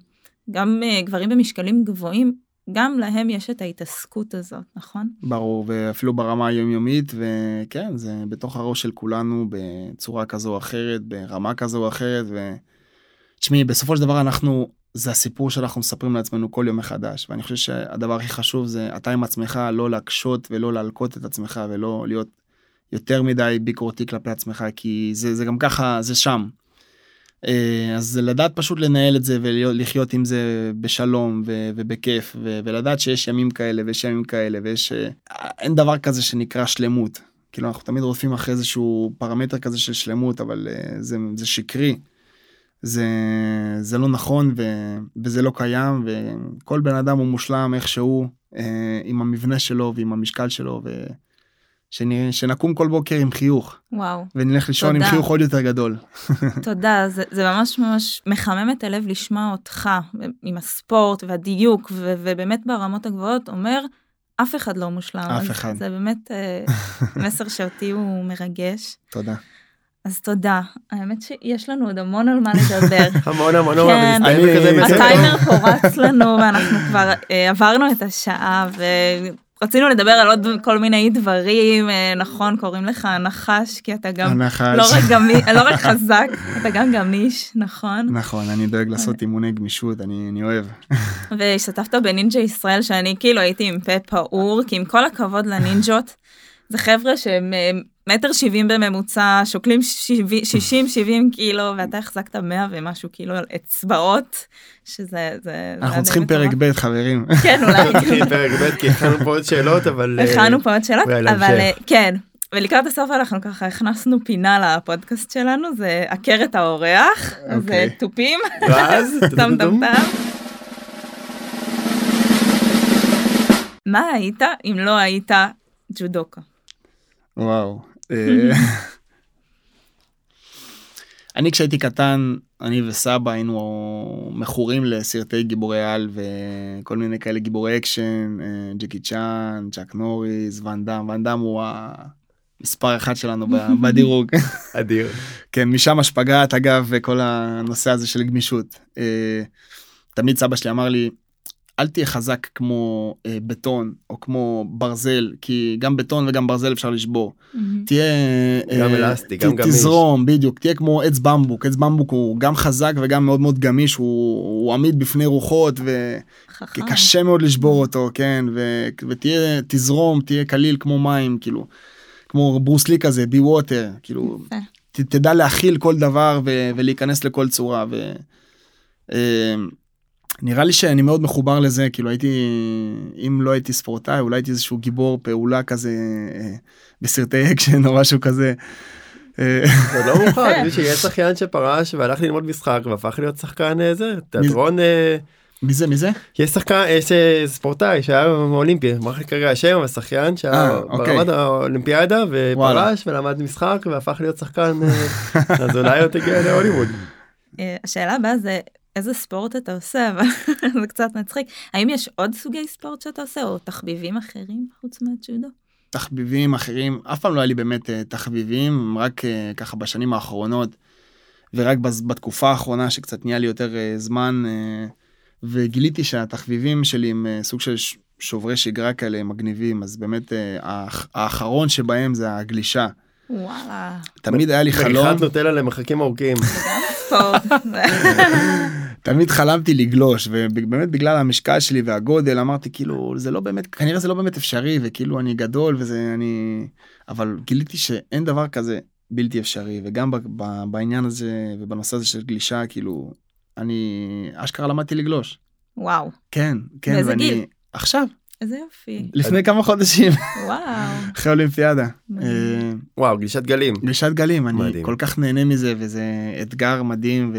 [SPEAKER 1] גם uh, גברים במשקלים גבוהים גם להם יש את ההתעסקות הזאת, נכון?
[SPEAKER 3] ברור, ואפילו ברמה היומיומית, וכן, זה בתוך הראש של כולנו בצורה כזו או אחרת, ברמה כזו או אחרת, ותשמעי, בסופו של דבר אנחנו, זה הסיפור שאנחנו מספרים לעצמנו כל יום מחדש, ואני חושב שהדבר הכי חשוב זה אתה עם עצמך לא להקשות ולא להלקות את עצמך ולא להיות יותר מדי ביקורתי כלפי עצמך, כי זה, זה גם ככה, זה שם. אה, אז לדעת פשוט לנהל את זה ולחיות עם זה בשלום ו- ובכיף ו- ולדעת שיש ימים כאלה ויש ימים כאלה ויש אה, אין דבר כזה שנקרא שלמות כאילו אנחנו תמיד רודפים אחרי איזשהו פרמטר כזה של שלמות אבל אה, זה, זה שקרי. זה זה לא נכון ו, וזה לא קיים וכל בן אדם הוא מושלם איכשהו עם המבנה שלו ועם המשקל שלו. ו... שנ... שנקום כל בוקר עם חיוך.
[SPEAKER 1] וואו.
[SPEAKER 3] ונלך לישון עם חיוך עוד יותר גדול.
[SPEAKER 1] תודה, זה, זה ממש ממש מחמם את הלב לשמוע אותך עם הספורט והדיוק, ו, ובאמת ברמות הגבוהות אומר, אף אחד לא מושלם.
[SPEAKER 3] אף אחד.
[SPEAKER 1] זה באמת אה, מסר שאותי הוא מרגש.
[SPEAKER 3] תודה.
[SPEAKER 1] אז תודה. האמת שיש לנו עוד המון על מה לדבר.
[SPEAKER 2] המון המון המון.
[SPEAKER 1] כן, הטיימר פה רץ לנו ואנחנו כבר אה, עברנו את השעה רצינו לדבר על עוד כל מיני דברים אה, נכון קוראים לך נחש כי אתה גם
[SPEAKER 3] הנחש.
[SPEAKER 1] לא רק, גמי, לא רק חזק אתה גם גמיש נכון
[SPEAKER 3] נכון אני דואג לעשות אימוני גמישות אני, אני אוהב.
[SPEAKER 1] והשתתפת בנינג'ה ישראל שאני כאילו הייתי עם פה פעור כי עם כל הכבוד לנינג'ות זה חבר'ה שהם אה, מטר שבעים בממוצע שוקלים שישים שבעים קילו ואתה החזקת מאה ומשהו קילו על אצבעות שזה זה
[SPEAKER 3] אנחנו צריכים פרק ב' חברים.
[SPEAKER 1] כן אולי.
[SPEAKER 2] צריכים פרק ב' כי הכנו פה עוד שאלות אבל
[SPEAKER 1] אה, הכנו פה עוד שאלות אבל אה, כן. ולקראת הסוף אנחנו ככה הכנסנו פינה לפודקאסט שלנו זה עקרת האורח זה
[SPEAKER 2] אוקיי.
[SPEAKER 1] תופים.
[SPEAKER 2] ואז?
[SPEAKER 1] טם טם טם. מה היית אם לא היית ג'ודוקה?
[SPEAKER 3] וואו. אה, אני כשהייתי קטן, אני וסבא היינו מכורים לסרטי גיבורי על וכל מיני כאלה גיבורי אקשן, אה, ג'קי צ'אן, צ'אק נוריס, ואן דאם, ואן דאם הוא המספר אחד שלנו בדירוג.
[SPEAKER 2] אדיר.
[SPEAKER 3] כן, משם השפגט אגב וכל הנושא הזה של גמישות. אה, תמיד סבא שלי אמר לי, אל תהיה חזק כמו אה, בטון או כמו ברזל כי גם בטון וגם ברזל אפשר לשבור. Mm-hmm. תהיה
[SPEAKER 2] גם אה, אלסטי גם גמיש.
[SPEAKER 3] תזרום בדיוק תהיה כמו עץ במבוק עץ במבוק הוא גם חזק וגם מאוד מאוד גמיש הוא, הוא עמיד בפני רוחות וקשה מאוד לשבור אותו כן ו, ותהיה תזרום תהיה קליל כמו מים כאילו כמו ברוסלי כזה בי ווטר כאילו ת, תדע להכיל כל דבר ו, ולהיכנס לכל צורה. ו, אה, נראה לי שאני מאוד מחובר לזה, כאילו הייתי, אם לא הייתי ספורטאי, אולי הייתי איזשהו גיבור פעולה כזה אה, בסרטי אקשן או משהו כזה.
[SPEAKER 2] אה, זה לא מאוחר, שיש שחיין שפרש והלך ללמוד משחק והפך להיות שחקן איזה, תיאטרון.
[SPEAKER 3] מי זה מי זה?
[SPEAKER 2] יש שחקן, יש ספורטאי שהיה באולימפי, מה כרגע השם, השחיין שהיה
[SPEAKER 3] אוקיי.
[SPEAKER 2] ברמת האולימפיאדה ופרש ולמד משחק והפך להיות שחקן, אז אולי עוד תגיע להוליווד.
[SPEAKER 1] השאלה הבאה זה איזה ספורט אתה עושה, אבל זה קצת מצחיק. האם יש עוד סוגי ספורט שאתה עושה, או תחביבים אחרים חוץ מהג'ודו?
[SPEAKER 3] תחביבים אחרים, אף פעם לא היה לי באמת uh, תחביבים, רק uh, ככה בשנים האחרונות, ורק בתקופה האחרונה שקצת נהיה לי יותר uh, זמן, וגיליתי שהתחביבים שלי הם סוג של שוברי שגרה כאלה מגניבים, אז באמת האח, האחרון שבהם זה הגלישה.
[SPEAKER 1] וואלה.
[SPEAKER 3] תמיד היה לי חלום.
[SPEAKER 2] מריחת נוטלה למרחקים ארוכים.
[SPEAKER 3] תמיד חלמתי לגלוש ובאמת בגלל המשקל שלי והגודל אמרתי כאילו זה לא באמת כנראה זה לא באמת אפשרי וכאילו אני גדול וזה אני אבל גיליתי שאין דבר כזה בלתי אפשרי וגם בעניין הזה ובנושא הזה של גלישה כאילו אני אשכרה למדתי לגלוש.
[SPEAKER 1] וואו.
[SPEAKER 3] כן כן.
[SPEAKER 1] באיזה ואני... גיל?
[SPEAKER 3] עכשיו.
[SPEAKER 1] איזה יופי.
[SPEAKER 3] לפני כמה חודשים.
[SPEAKER 1] וואו.
[SPEAKER 3] אחרי אולימפיאדה.
[SPEAKER 2] וואו גלישת גלים.
[SPEAKER 3] גלישת גלים אני כל כך נהנה מזה וזה אתגר מדהים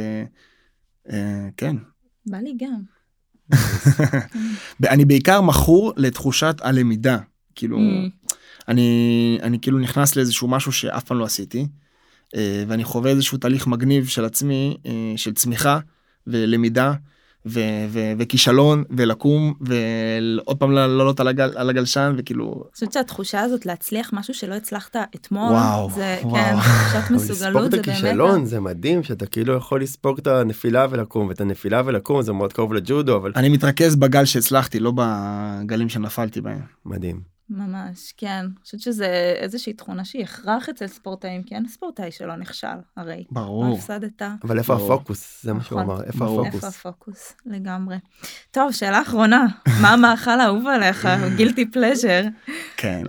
[SPEAKER 3] וכן.
[SPEAKER 1] בא לי גם.
[SPEAKER 3] אני בעיקר מכור לתחושת הלמידה כאילו אני אני כאילו נכנס לאיזשהו משהו שאף פעם לא עשיתי ואני חווה איזשהו תהליך מגניב של עצמי של צמיחה ולמידה. ו- ו- וכישלון ולקום ועוד פעם לעלות על, הגל, על הגלשן וכאילו.
[SPEAKER 1] אני חושבת שהתחושה הזאת להצליח משהו שלא הצלחת אתמול
[SPEAKER 3] וואו
[SPEAKER 1] זה
[SPEAKER 3] וואו.
[SPEAKER 1] כן תחושת מסוגלות זה באמת.
[SPEAKER 2] לספוג את הכישלון זה מדהים שאתה כאילו יכול לספוג את הנפילה ולקום ואת הנפילה ולקום זה מאוד קרוב לג'ודו אבל
[SPEAKER 3] אני מתרכז בגל שהצלחתי לא בגלים שנפלתי בהם.
[SPEAKER 2] מדהים.
[SPEAKER 1] ממש כן אני חושבת שזה איזושהי תכונה שהיא הכרח אצל ספורטאים כי אין ספורטאי שלא נכשל הרי.
[SPEAKER 3] ברור.
[SPEAKER 1] הפסדת.
[SPEAKER 2] אבל איפה הפוקוס זה מה שהוא אמר איפה הפוקוס.
[SPEAKER 1] איפה הפוקוס לגמרי. טוב שאלה אחרונה מה המאכל האהוב עליך גילטי פלז'ר.
[SPEAKER 3] כן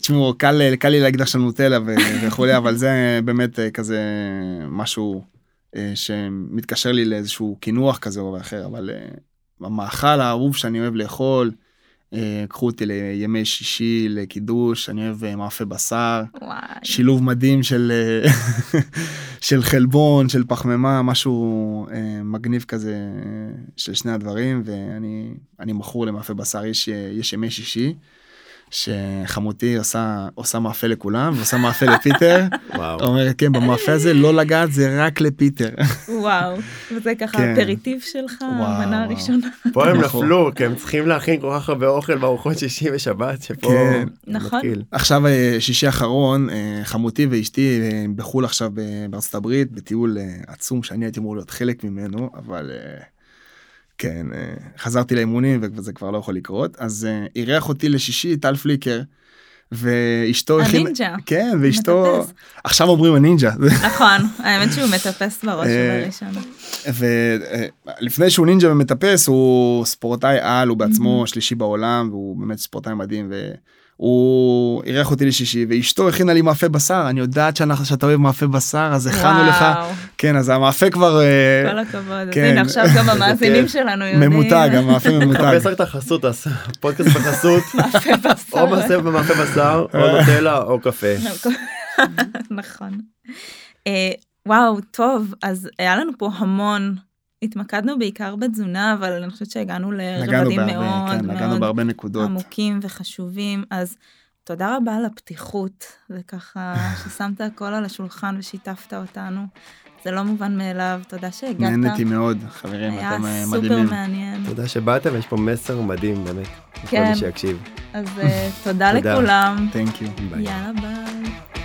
[SPEAKER 3] תשמעו קל קל לי להגיד עכשיו נוטלה וכולי אבל זה באמת כזה משהו שמתקשר לי לאיזשהו קינוח כזה או אחר אבל המאכל האהוב שאני אוהב לאכול. קחו אותי לימי שישי לקידוש אני אוהב מאפה בשר
[SPEAKER 1] וואי.
[SPEAKER 3] שילוב מדהים של של חלבון של פחמימה משהו מגניב כזה של שני הדברים ואני אני מכור למאפה בשר יש יש ימי שישי. שחמותי עושה עושה מאפה לכולם ועושה מאפה לפיטר. אומרת כן במאפה הזה לא לגעת זה רק לפיטר.
[SPEAKER 1] וואו. וזה ככה אפריטיב שלך המנה הראשונה.
[SPEAKER 2] פה הם נפלו כי הם צריכים להכין כל כך הרבה אוכל בארוחות שישי ושבת שפה
[SPEAKER 1] נכון.
[SPEAKER 3] עכשיו שישי האחרון חמותי ואשתי בחול עכשיו בארצות הברית בטיול עצום שאני הייתי אמור להיות חלק ממנו אבל. כן חזרתי לאימונים וזה כבר לא יכול לקרות אז אירח אותי לשישי טל פליקר. ואשתו
[SPEAKER 1] הכין הנינג'ה
[SPEAKER 3] כן ואשתו עכשיו אומרים הנינג'ה
[SPEAKER 1] נכון האמת שהוא מטפס בראש ובראשונה.
[SPEAKER 3] ולפני שהוא נינג'ה ומטפס הוא ספורטאי על הוא בעצמו שלישי בעולם והוא באמת ספורטאי מדהים. הוא אירח אותי לשישי ואשתו הכינה לי מאפה בשר אני יודעת שאנחנו שאתה אוהב מאפה בשר אז הכנו לך כן אז המאפה כבר
[SPEAKER 1] כל הכבוד כן. הנה עכשיו גם המאזינים שלנו יודעים
[SPEAKER 3] ממותג המאפה ממותג.
[SPEAKER 2] מחפש רק את החסות פודקאסט בחסות או מאפה בשר או נוטלה או קפה.
[SPEAKER 1] נכון. וואו טוב אז היה לנו פה המון התמקדנו בעיקר בתזונה אבל אני חושבת שהגענו לרבדים מאוד
[SPEAKER 3] כן, מאוד בהרבה נקודות
[SPEAKER 1] עמוקים וחשובים אז תודה רבה על הפתיחות וככה ששמת הכל על השולחן ושיתפת אותנו. זה לא מובן מאליו תודה שהגעת.
[SPEAKER 3] נהניתי מאוד חברים
[SPEAKER 1] היה
[SPEAKER 3] אתם
[SPEAKER 1] סופר
[SPEAKER 3] מדהימים.
[SPEAKER 1] מעניין.
[SPEAKER 2] תודה שבאתם יש פה מסר מדהים באמת.
[SPEAKER 1] כן.
[SPEAKER 2] לכל מי שיקשיב.
[SPEAKER 1] אז uh, תודה
[SPEAKER 2] תודה.
[SPEAKER 1] לכולם.
[SPEAKER 2] ביי.
[SPEAKER 1] יאללה ביי.